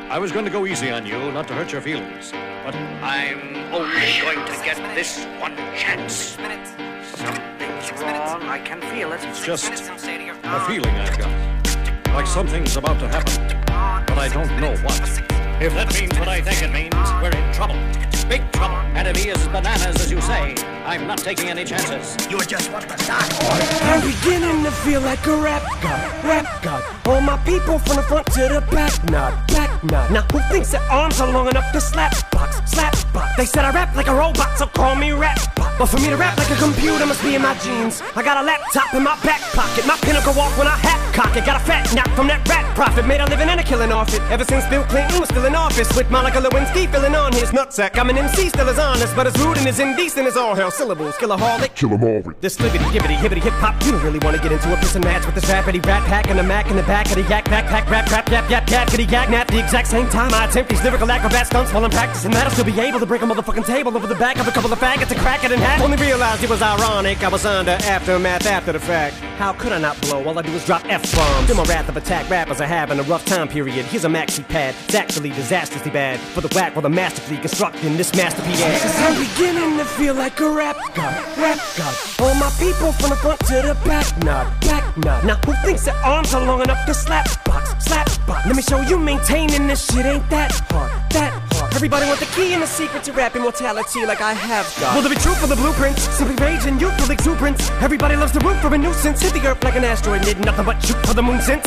I was going to go easy on you, not to hurt your feelings, but I'm only going to get this one chance. Something's wrong. I can feel it. It's just a feeling I've got. Like something's about to happen, but I don't know what. If that means what I think it means, we're in trouble. Big trouble. And if he is bananas, as you say, I'm not taking any chances. You are just want to start. I'm beginning to feel like a rap god, rap god. All my people from the front to the back, nod, back nod. Now who thinks their arms are long enough to slap box, slap box? They said I rap like a robot, so call me rap. But for me to rap like a computer must be in my genes. I got a laptop in my back pocket, my pinnacle walk when I hat cock it. Got a fat knock from that rat profit, made a living and a killing off it. Ever since Bill Clinton was still in office, with Monica Lewinsky filling on his nutsack. I'm an MC, still as honest, but as rude and as indecent as all hell. Syllables, killaholic. Kill 'em all. This libbity, gibbity, hibbity, hip hop. You don't really want to get into a piss and match with this rappity rat pack and a mac in the back of the yak backpack, rap, rap, yap, yap, yap, kitty yak, nap. The exact same time I attempt these lyrical acrobat stunts while I'm practicing that, I'll still be able to break a motherfucking table over the back of a couple of faggots and crack it in half. Only realized it was ironic. I was under aftermath after the fact. How could I not blow? All I do is drop F bombs. In my wrath of attack, rappers are having a rough time period. Here's a maxi pad. It's actually disastrously bad for the whack while the masterfully constructing this masterpiece. Cause I'm beginning to feel like a rap god, rap god. All my people from the front to the back, nod, back nod. Now who thinks their arms are long enough to slap box, slap box? Let me show you maintaining this shit ain't that hard, that. Everybody want the key and the secret to rap immortality like I have got. Will there be truth for the blueprints? Simply rage and youthful exuberance. Everybody loves to root for a nuisance. Hit the earth like an asteroid, did nothing but shoot for the moon since.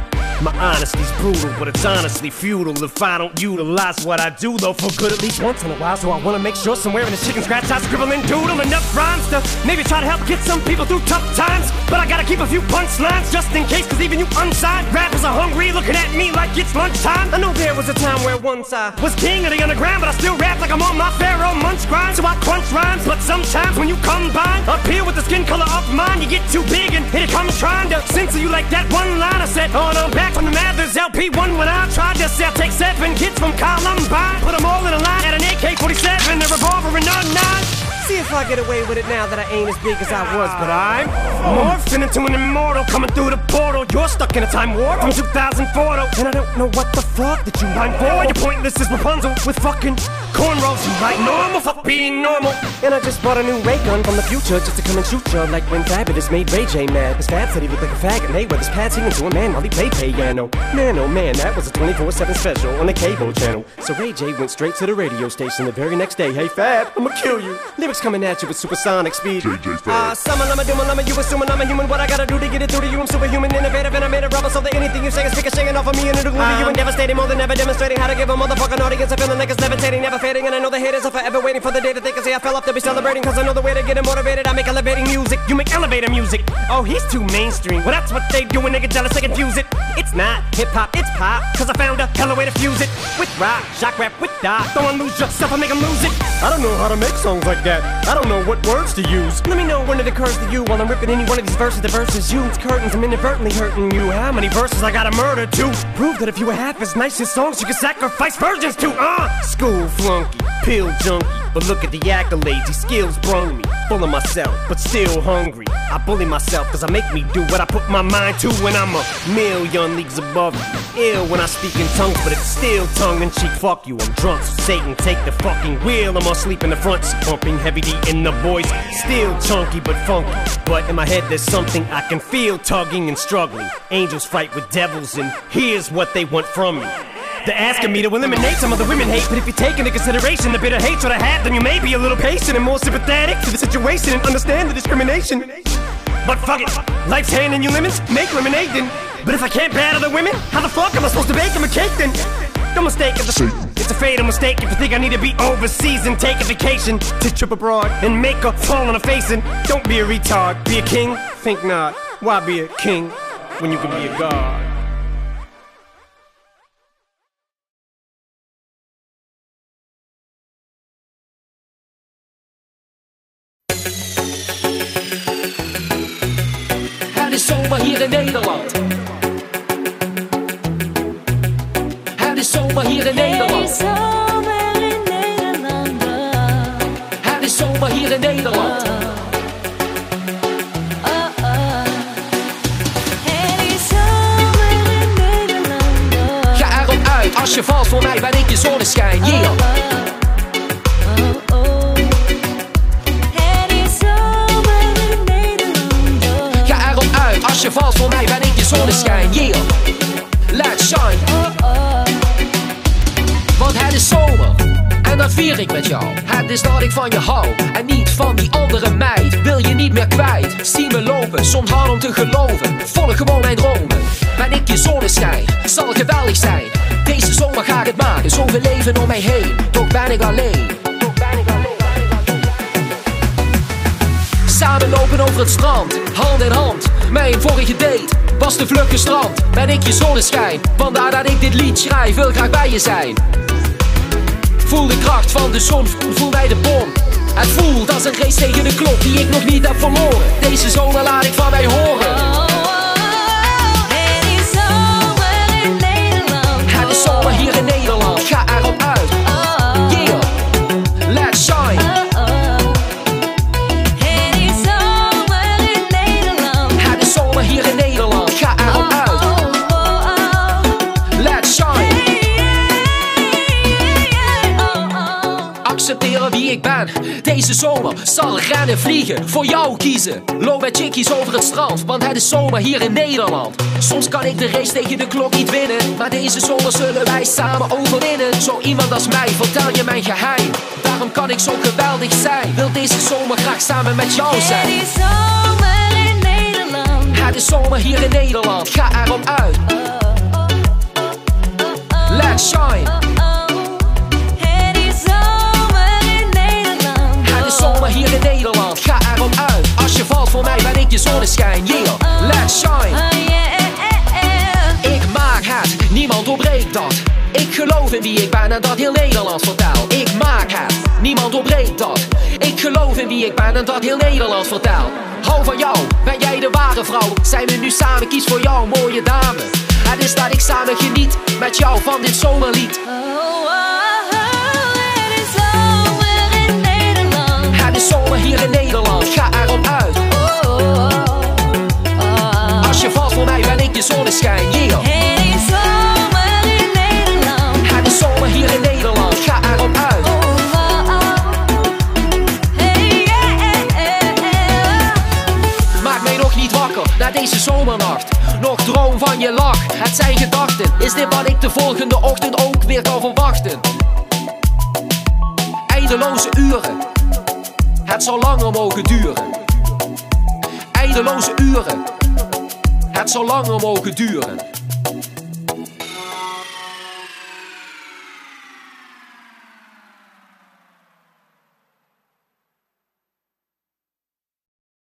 My honesty's brutal, but it's honestly futile if I don't utilize what I do, though, for good at least once in a while. So I wanna make sure somewhere in the chicken scratch I scribble and doodle enough rhymes to maybe try to help get some people through tough times. But I gotta keep a few punchlines just in case, cause even you unsigned rappers are hungry, looking at me like it's lunchtime. I know there was a time where once I was king of the underground, but I still rap like I'm on my Pharoahe Monch grind. So I crunch rhymes, but sometimes when you combine up here with the skin color of mine, you get too big and here it comes trying to censor you like that one line I said. on Oh, no, back from the Mathers LP1 when I tried to sell. Take seven kids from Columbine, put them all in a line at an AK-47, a revolver and a nine. See if I get away with it now that I ain't as big as I was, but I'm morphing into an immortal coming through the portal. You're stuck in a time warp from 2004, though, and I don't know what the fuck that you rhyme for. You're pointless is Rapunzel with fucking cornrows. You write normal, fuck being normal. And I just bought a new ray gun from the future just to come and shoot you like when Fabolous made Ray J mad. Cause Fab said he looked like a faggot. Mayweather's pad singing to a man while he played piano. Man, oh man, that was a 24-7 special on the cable channel. So Ray J went straight to the radio station the very next day. Hey Fab, I'ma kill you. Lyrics coming at you with supersonic speed. JJ Fab. Ah, summon, I'm a doom, I'm a you assuming I'm a human. What I gotta do to get it through to you? I'm superhuman, innovative, and I made a rubber so that anything you say is ricocheting off of me and it'll glue to you and devastating more than ever, demonstrating how to give a motherfucking audience a feeling like it's levitating, never fading. And I know the haters are forever waiting for the day that they can say I fell off to be celebrating. Cause I know the way to get them motivated. I make elevating music, you make elevator music. Oh, he's too mainstream. Well, that's what they do when they get jealous, they confuse it. It's not hip hop, it's pop. Cause I found a hella way to fuse it with rock, shock rap, with Doc. Don't lose yourself, I make 'em lose it. I don't know how to make songs like that. I don't know what words to use. Let me know when it occurs to you while I'm ripping any one of these verses. The verses you, it's curtains. I'm inadvertently hurting you. How many verses I gotta murder to prove that if you were half as nice as songs, you could sacrifice virgins to? Uh, school flunky, pill junkie. But look at the accolades, these skills brung me. Full of myself, but still hungry. I bully myself cause I make me do what I put my mind to when I'm a million leagues above you. Ill when I speak in tongues, but it's still tongue in cheek. Fuck you, I'm drunk, so Satan take the fucking wheel. I'm asleep in the front pumping heavy D in the Boyz. Still chunky but funky. But in my head there's something I can feel tugging and struggling. Angels fight with devils, and here's what they want from me. They're asking me to eliminate some of the women hate, but if you take into consideration the bitter hatred I have, then you may be a little patient and more sympathetic to the situation and understand the discrimination. But fuck it, life's handing you lemons, make lemonade then. But if I can't battle the women, how the fuck am I supposed to bake them a cake then? No mistake, it's a, it's a fatal mistake if you think I need to be overseas and take a vacation to trip abroad and make a fall on a face and don't be a retard, be a king? Think not. Why be a king when you can be a god? Is zomer hier in Nederland. Het is zomer hier in Nederland. Het is zomer hier in Nederland. Ga erop uit, als je valt voor mij ben ik je zonneschijn. Yeah. Valt voor mij ben ik je zonneschijn. Yeah. Let's shine. Want het is zomer. En dat vier ik met jou. Het is dat ik van je hou. En niet van die andere meid. Wil je niet meer kwijt. Zie me lopen, soms hard om te geloven. Volg gewoon mijn dromen. Ben ik je zonneschijn. Zal geweldig zijn. Deze zomer ga ik het maken. Zoveel leven om mij heen. Toch ben ik alleen. Samen lopen over het strand, hand in hand. Mijn vorige date was de vlug gestrand. Ben ik je zonneschijn, vandaar dat ik dit lied schrijf. Wil graag bij je zijn. Voel de kracht van de zon, voel mij de bom. Het voelt als een race tegen de klok die ik nog niet heb verloren. Deze zomer laat ik van mij horen. Deze zomer zal rennen vliegen. Voor jou kiezen. Loop met chickies over het strand. Want het is zomer hier in Nederland. Soms kan ik de race tegen de klok niet winnen. Maar deze zomer zullen wij samen overwinnen. Zo iemand als mij, vertel je mijn geheim. Daarom kan ik zo geweldig zijn. Wil deze zomer graag samen met jou zijn. Het is zomer hier in Nederland. Ga erop uit. Let's shine. Hier in Nederland, ga erop uit. Als je valt voor mij ben ik je zonneschijn, yeah. Let's shine. Ik maak het, niemand doorbreekt dat. Ik geloof in wie ik ben en dat heel Nederland vertel. Ik maak het, niemand doorbreekt dat. Ik geloof in wie ik ben en dat heel Nederland vertel. Hou van jou, ben jij de ware vrouw? Zijn we nu samen, kies voor jou, mooie dame. Het is dat ik samen geniet met jou van dit zomerlied. Het is zomer hier in Nederland, ga erop uit. Als je valt voor mij ben ik je zonneschijn, yeah. Het is zomer hier in Nederland, ga erop uit. Maak mij nog niet wakker na deze zomernacht. Nog droom van je lach, het zijn gedachten. Is dit wat ik de volgende ochtend ook weer kan verwachten? Eindeloze uren, het zou langer mogen duren. Eindeloze uren. Het zou langer mogen duren.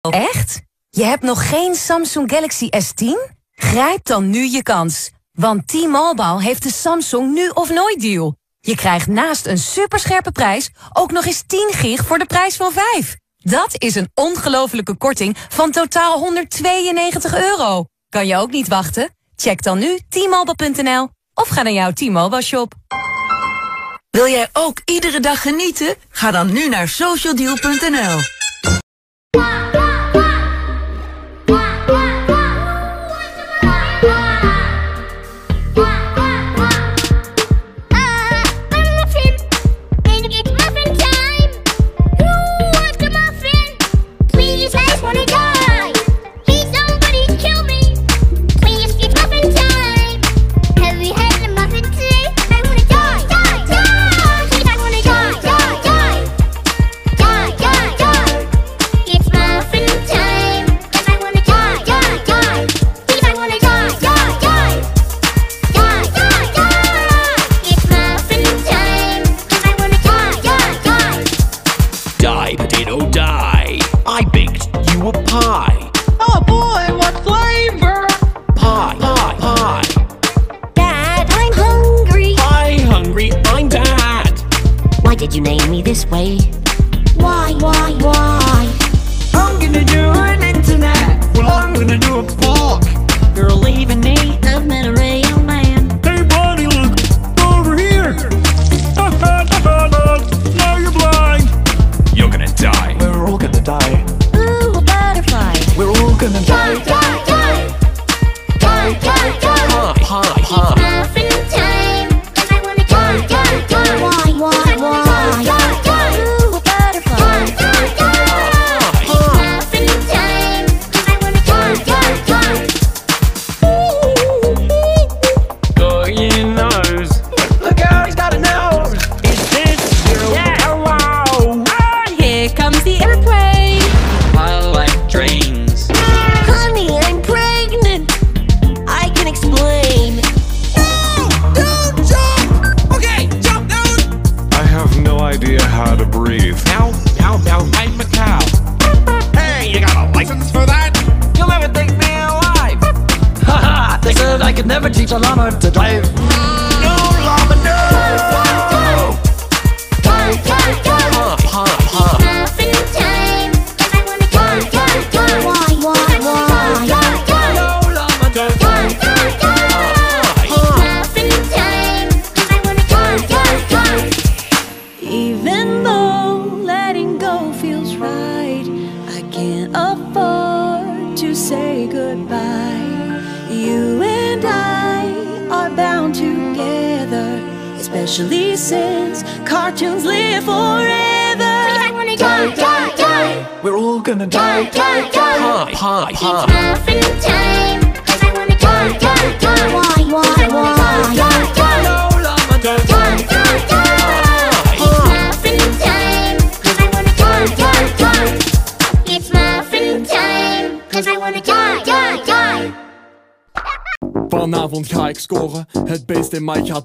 Echt? Je hebt nog geen Samsung Galaxy S10? Grijp dan nu je kans. Want T-Mobile heeft de Samsung nu of nooit deal. Je krijgt naast een superscherpe prijs ook nog eens 10 gig voor de prijs van 5. Dat is een ongelofelijke korting van totaal 192 euro. Kan je ook niet wachten? Check dan nu t-mobile.nl of ga naar jouw T-Mobile shop. Wil jij ook iedere dag genieten? Ga dan nu naar socialdeal.nl.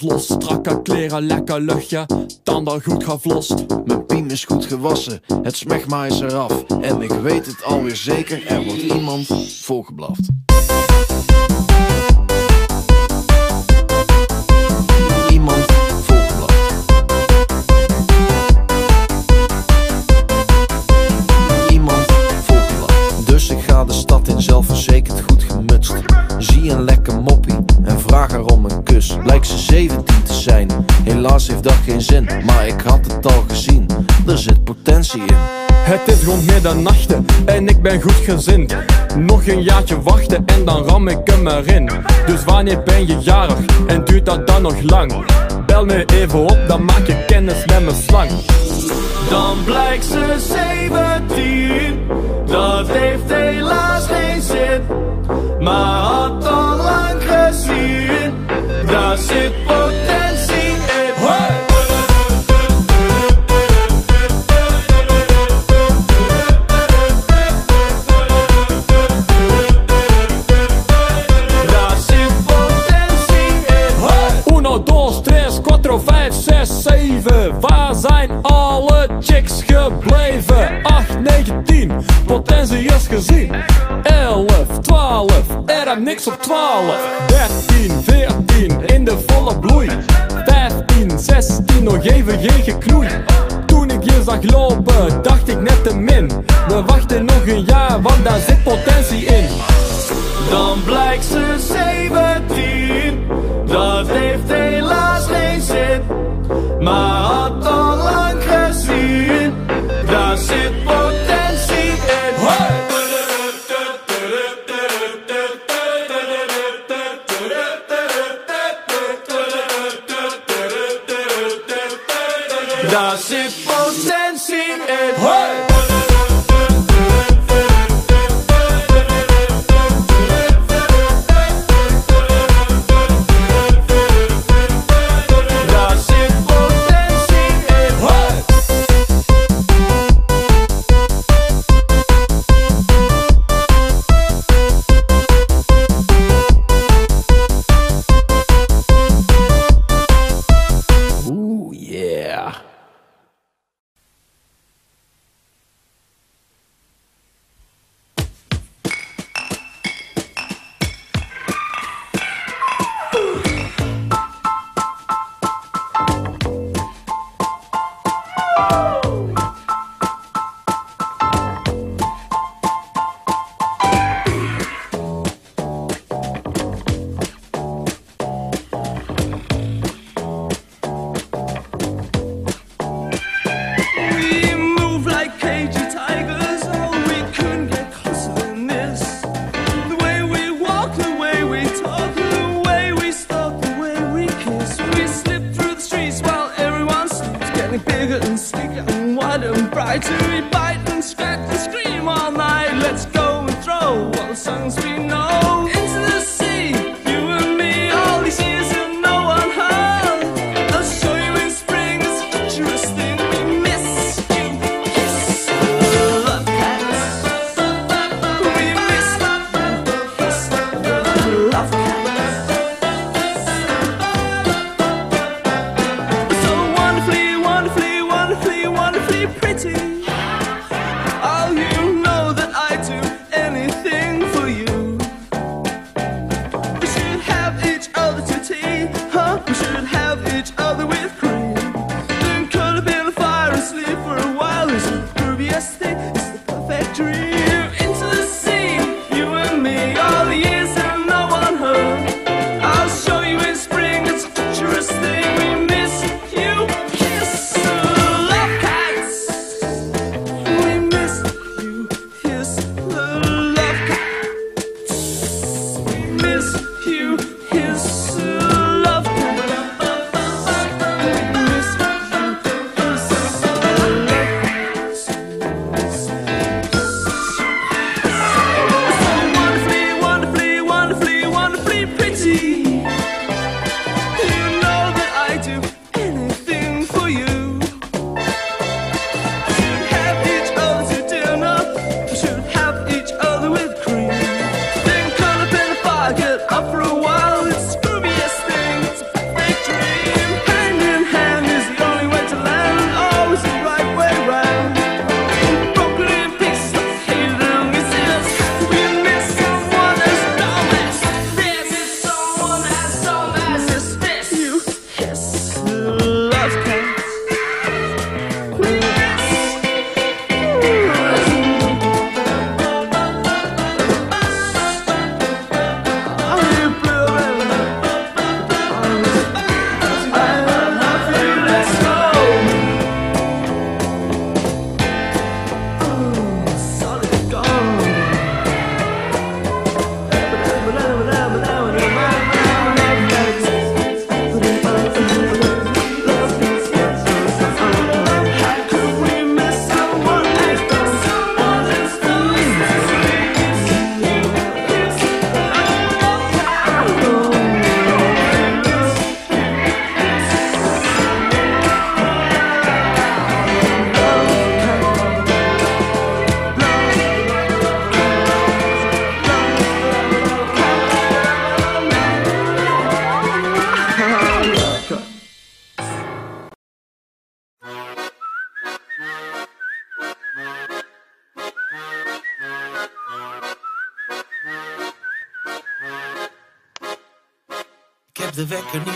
los. Strakke kleren, lekker luchtje, tanden goed gevlost. Mijn piem is goed gewassen, het smegma is eraf. En ik weet het alweer zeker, er wordt iemand volgeblaft. Maar ik had het al gezien, er zit potentie in. Het is rond middernacht en ik ben goed gezind. Nog een jaartje wachten en dan ram ik hem erin. Dus wanneer ben je jarig en duurt dat dan nog lang? Bel me even op, dan maak je kennis met mijn slang. Dan blijkt ze 17, dat heeft helaas geen zin Maar had al lang gezien, daar zit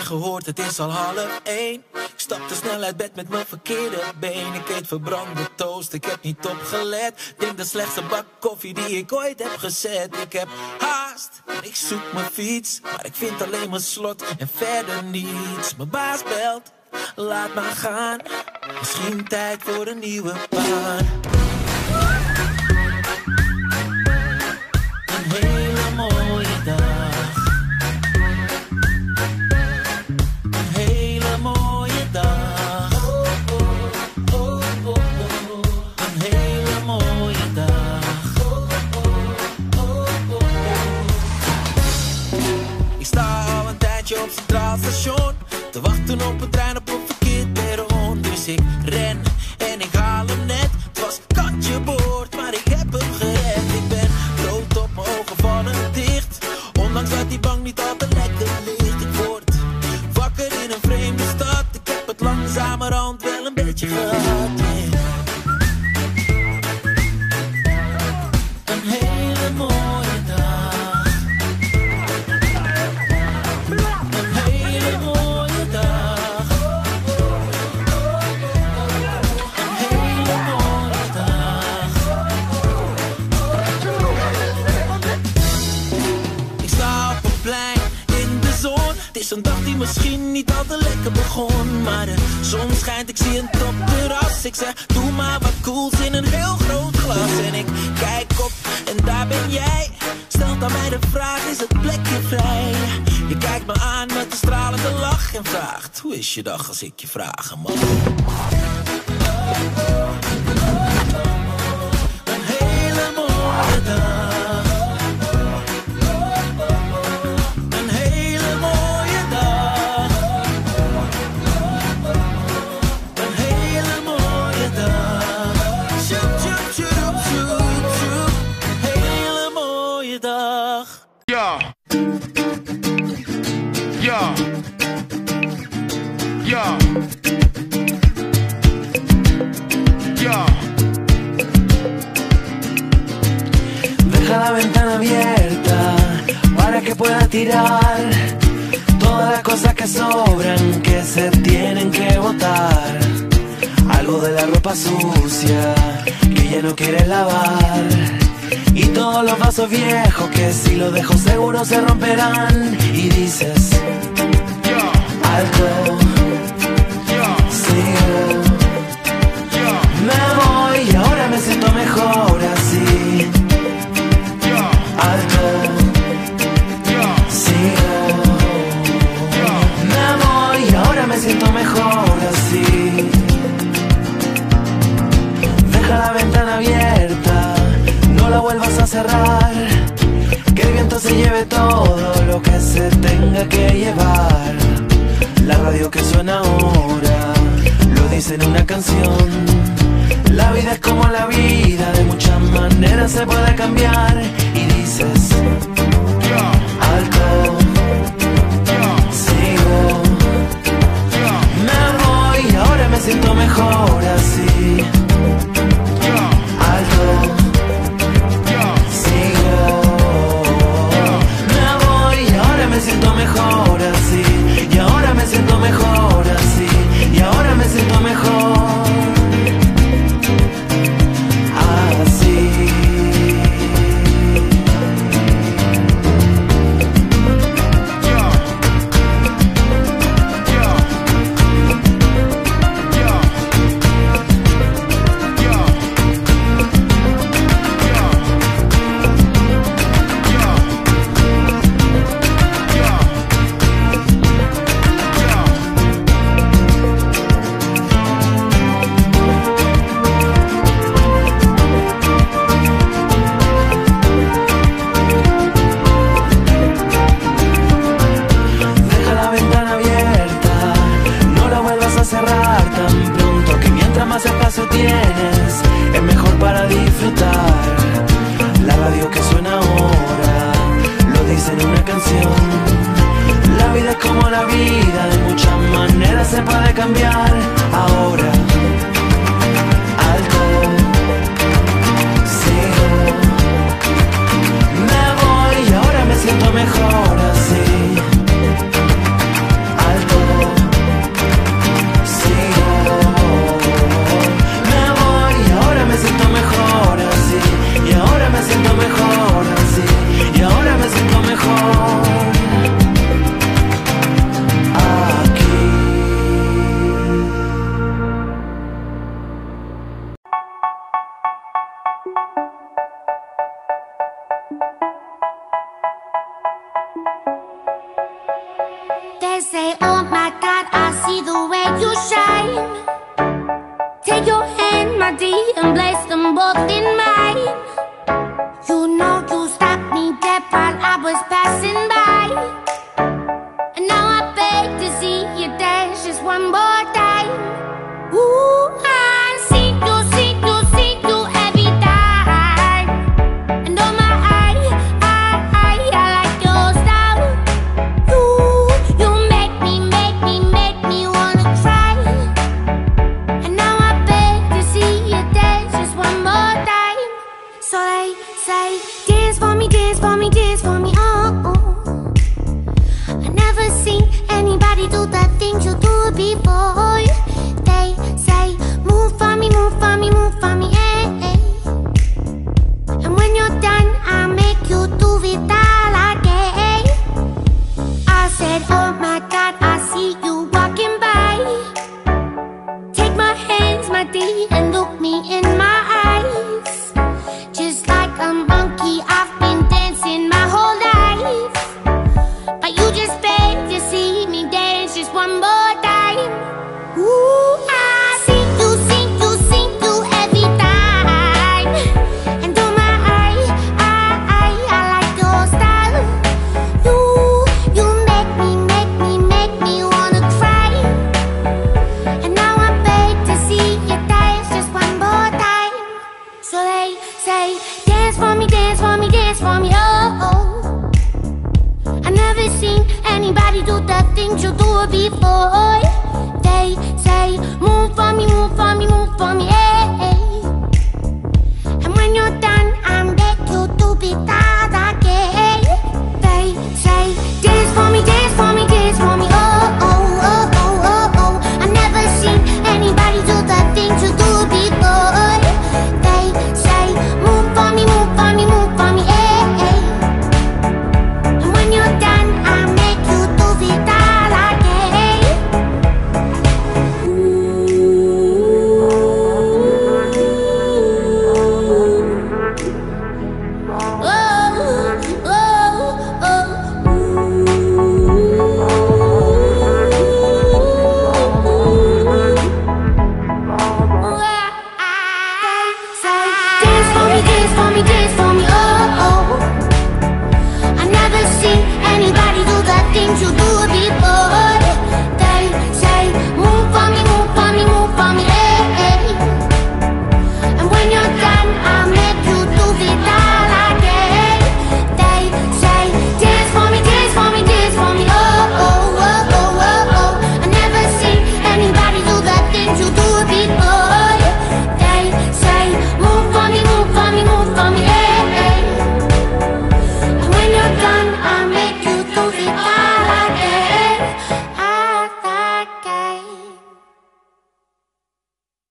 gehoord, het is al half één. Ik stap te snel uit bed met mijn verkeerde been. Ik eet verbrande toast, ik heb niet opgelet. Denk de slechtste bak koffie die ik ooit heb gezet. Ik heb haast ik zoek mijn fiets. Maar ik vind alleen mijn slot en verder niets. Mijn baas belt, laat maar gaan. Misschien tijd voor een nieuwe baan. De vraag, is het plekje vrij? Je kijkt me aan met een stralende lach en vraagt, hoe is je dag als ik je vragen mag? Een hele mooie dag. Tirar todas las cosas que sobran que se tienen que botar. Algo de la ropa sucia que ya no quieres lavar. Y todos los vasos viejos que si los dejo seguro se romperán. Y dices, alto, sigo. Me voy y ahora me siento mejor lo que se tenga que llevar. La radio que suena ahora lo dice en una canción. La vida es como la vida, de muchas maneras se puede cambiar. Y dices, alto, sigo. Me voy ahora me siento mejor así. Mejor